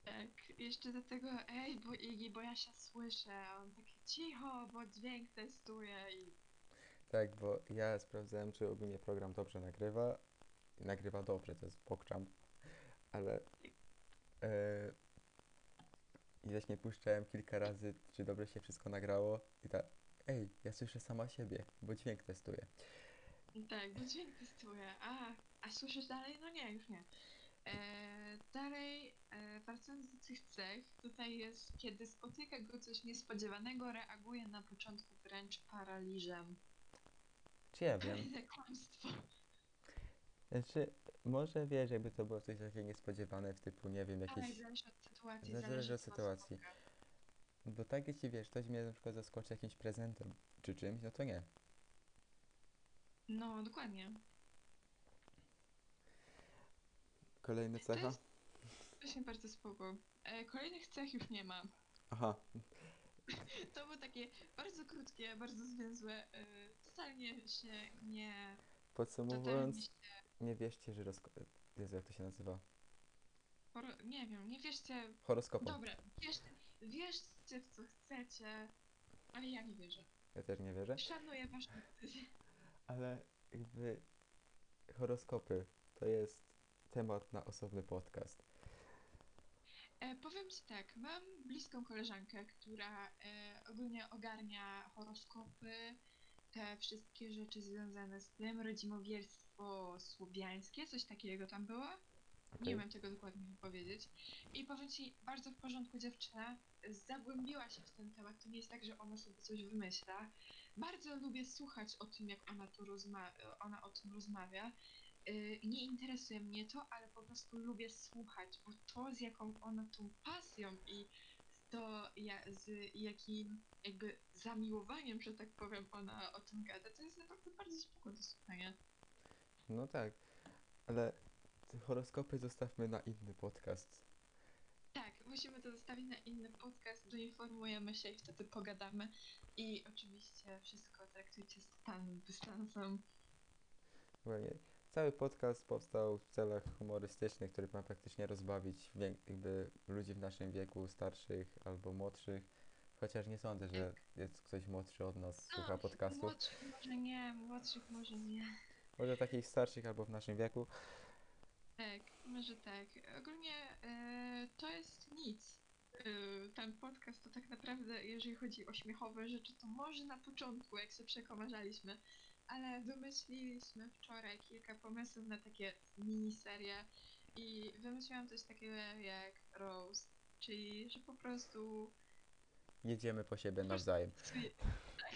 [SPEAKER 1] Tak, jeszcze do tego, ej, bo Igi, bo ja się słyszę, a on taki cicho, bo dźwięk testuje i
[SPEAKER 2] Tak, bo ja sprawdzałem, czy ogólnie program dobrze nagrywa. I Nagrywa dobrze, to jest pokczam, ale e, i właśnie puszczałem kilka razy, czy dobrze się wszystko nagrało i tak, ej, ja słyszę sama siebie, bo dźwięk testuję.
[SPEAKER 1] Tak, bo dźwięk testuje. A, a słyszysz dalej? No nie, już nie. E, dalej, e, wracając do tych cech, tutaj jest, kiedy spotyka go coś niespodziewanego, reaguje na początku wręcz paraliżem.
[SPEAKER 2] Czy ja wiem?
[SPEAKER 1] Kłamstwo.
[SPEAKER 2] Znaczy, może wiesz, jakby to było coś takiego niespodziewane, w typu, nie wiem,
[SPEAKER 1] Ale
[SPEAKER 2] jakieś...
[SPEAKER 1] zależy od sytuacji.
[SPEAKER 2] Zależy od sytuacji. Bo tak jeśli wiesz, ktoś mnie na przykład zaskoczy jakimś prezentem, czy czymś, no to nie.
[SPEAKER 1] No, dokładnie.
[SPEAKER 2] Kolejna
[SPEAKER 1] To
[SPEAKER 2] cecha?
[SPEAKER 1] jest właśnie bardzo spoko. E, kolejnych cech już nie mam.
[SPEAKER 2] Aha,
[SPEAKER 1] To było takie bardzo krótkie, bardzo zwięzłe. E, totalnie się nie... Totalnie
[SPEAKER 2] podsumowując,
[SPEAKER 1] się...
[SPEAKER 2] nie wierzcie, że rozko... Jezu, jak to się nazywa?
[SPEAKER 1] Nie wiem, nie wierzcie
[SPEAKER 2] Horoskopom.
[SPEAKER 1] Dobra, wierzcie, wierzcie w co chcecie, ale ja nie wierzę.
[SPEAKER 2] Ja też nie wierzę.
[SPEAKER 1] Szanuję waszą decyzję.
[SPEAKER 2] Ale jakby horoskopy to jest temat na osobny podcast.
[SPEAKER 1] E, powiem ci tak, mam bliską koleżankę, która e, ogólnie ogarnia horoskopy, te wszystkie rzeczy związane z tym, rodzimowierstwo słowiańskie, coś takiego tam było.
[SPEAKER 2] Okej?
[SPEAKER 1] Nie umiem tego dokładnie powiedzieć. I powiem ci, bardzo w porządku dziewczyna, zagłębiła się w ten temat. To nie jest tak, że ona sobie coś wymyśla. Bardzo lubię słuchać o tym, jak ona, to rozma- ona o tym rozmawia. Yy, nie interesuje mnie to, ale po prostu lubię słuchać, bo to z jaką ona tą pasją i to z jakim jakby zamiłowaniem, że tak powiem, ona o tym gada, to jest naprawdę bardzo spoko do słuchania.
[SPEAKER 2] No tak, ale horoskopy zostawmy na inny podcast.
[SPEAKER 1] Tak, musimy to zostawić na inny podcast, doinformujemy się i wtedy pogadamy. I oczywiście wszystko traktujcie z totalnym dystansem.
[SPEAKER 2] Cały podcast powstał w celach humorystycznych, który ma praktycznie rozbawić jakby ludzi w naszym wieku, starszych albo młodszych. Chociaż nie sądzę, że jest ktoś młodszy od nas, słucha podcastów.
[SPEAKER 1] Młodszych może nie, młodszych może nie.
[SPEAKER 2] Może takich starszych albo w naszym wieku.
[SPEAKER 1] Tak, może tak. Ogólnie e, to jest nic. E, ten podcast to tak naprawdę, jeżeli chodzi o śmiechowe rzeczy, to może na początku, jak się przekomarzaliśmy, ale wymyśliliśmy wczoraj kilka pomysłów na takie miniserie i wymyśliłam coś takiego jak roast, czyli że po prostu
[SPEAKER 2] Jedziemy po siebie nawzajem.
[SPEAKER 1] Tak.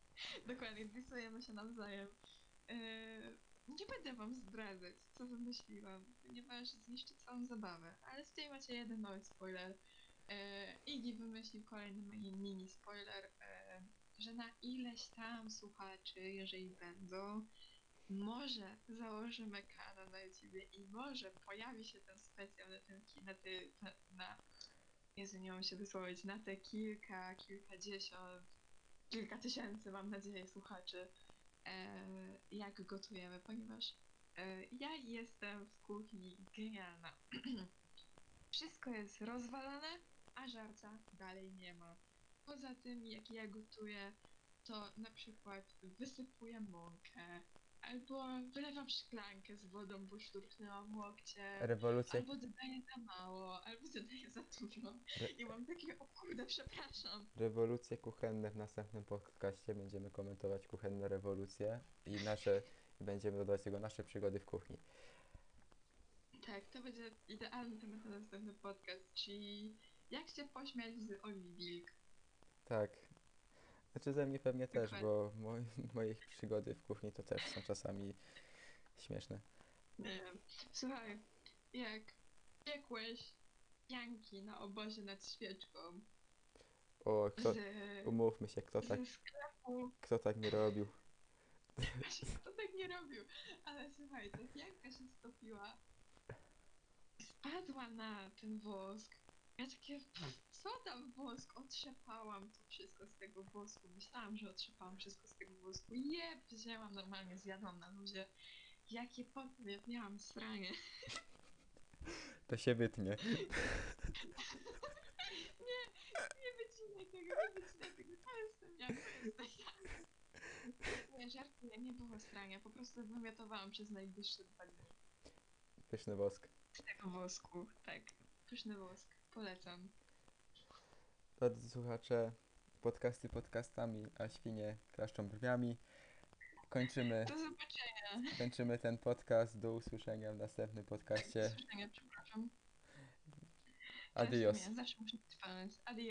[SPEAKER 1] Dokładnie, disujemy się nawzajem. Yy, nie będę wam zdradzać, co wymyśliłam, ponieważ zniszczy całą zabawę, ale tutaj macie jeden mały spoiler. Yy, Iggy wymyślił kolejny mini, spoiler, yy, że na ileś tam słuchaczy, jeżeli będą, może założymy kanał na YouTubie i może pojawi się ten specjal na ki- na, ty, na, na Jezu, nie mam się wysłowić, na te kilka, kilkadziesiąt, kilka tysięcy, mam nadzieję, słuchaczy, e, jak gotujemy, ponieważ e, ja jestem w kuchni genialna. Wszystko jest rozwalane, a żarca dalej nie ma. Poza tym, jak ja gotuję, to na przykład wysypuję mąkę, albo wylewam szklankę z wodą, bo szturchnęłam łokcie.
[SPEAKER 2] Rewolucja,
[SPEAKER 1] Albo dodaję za mało, albo dodaję za dużo.
[SPEAKER 2] Re-
[SPEAKER 1] I mam takie, o kurde, przepraszam.
[SPEAKER 2] rewolucje kuchenne w następnym podcaście. Będziemy komentować kuchenne rewolucje i nasze, i będziemy dodawać tego nasze przygody w kuchni.
[SPEAKER 1] Tak, to będzie idealny temat na następny podcast, czyli jak się pośmiać z Oli Wilk.
[SPEAKER 2] Tak. Znaczy ze mnie pewnie też,
[SPEAKER 1] Dokładnie.
[SPEAKER 2] bo moi, moje przygody w kuchni to też są czasami śmieszne.
[SPEAKER 1] Nie. Słuchaj, jak piekłeś pianki na obozie nad świeczką
[SPEAKER 2] O, kto,
[SPEAKER 1] z,
[SPEAKER 2] umówmy się, kto tak,
[SPEAKER 1] ze sklepu,
[SPEAKER 2] kto tak nie robił.
[SPEAKER 1] właśnie kto tak nie robił, ale słuchaj, ta pianka się stopiła, spadła na ten wosk. Ja takie, pff, co tam wosk? Otrzepałam to wszystko z tego wosku. Myślałam, że otrzepałam wszystko z tego wosku. Je, wzięłam normalnie, zjadłam na luzie. Jakie potem, ja miałam sranie.
[SPEAKER 2] To się wytnie.
[SPEAKER 1] Nie wycinaj tego, nie wycinaj tego, to jestem ja, to jestem ja. Nie, żartuję, nie było strania, po prostu wymiotowałam przez najbliższe dwa dni
[SPEAKER 2] Pyszny wosk.
[SPEAKER 1] tego wosku, tak. Pyszny wosk, polecam.
[SPEAKER 2] Drodzy słuchacze, podcasty podcastami, a świnie klaszczą brwiami. Kończymy,
[SPEAKER 1] Do zobaczenia.
[SPEAKER 2] kończymy ten podcast. Do usłyszenia w następnym
[SPEAKER 1] Do
[SPEAKER 2] podcaście.
[SPEAKER 1] usłyszenia, przepraszam.
[SPEAKER 2] Adios.
[SPEAKER 1] Zawsze muszę być Adios.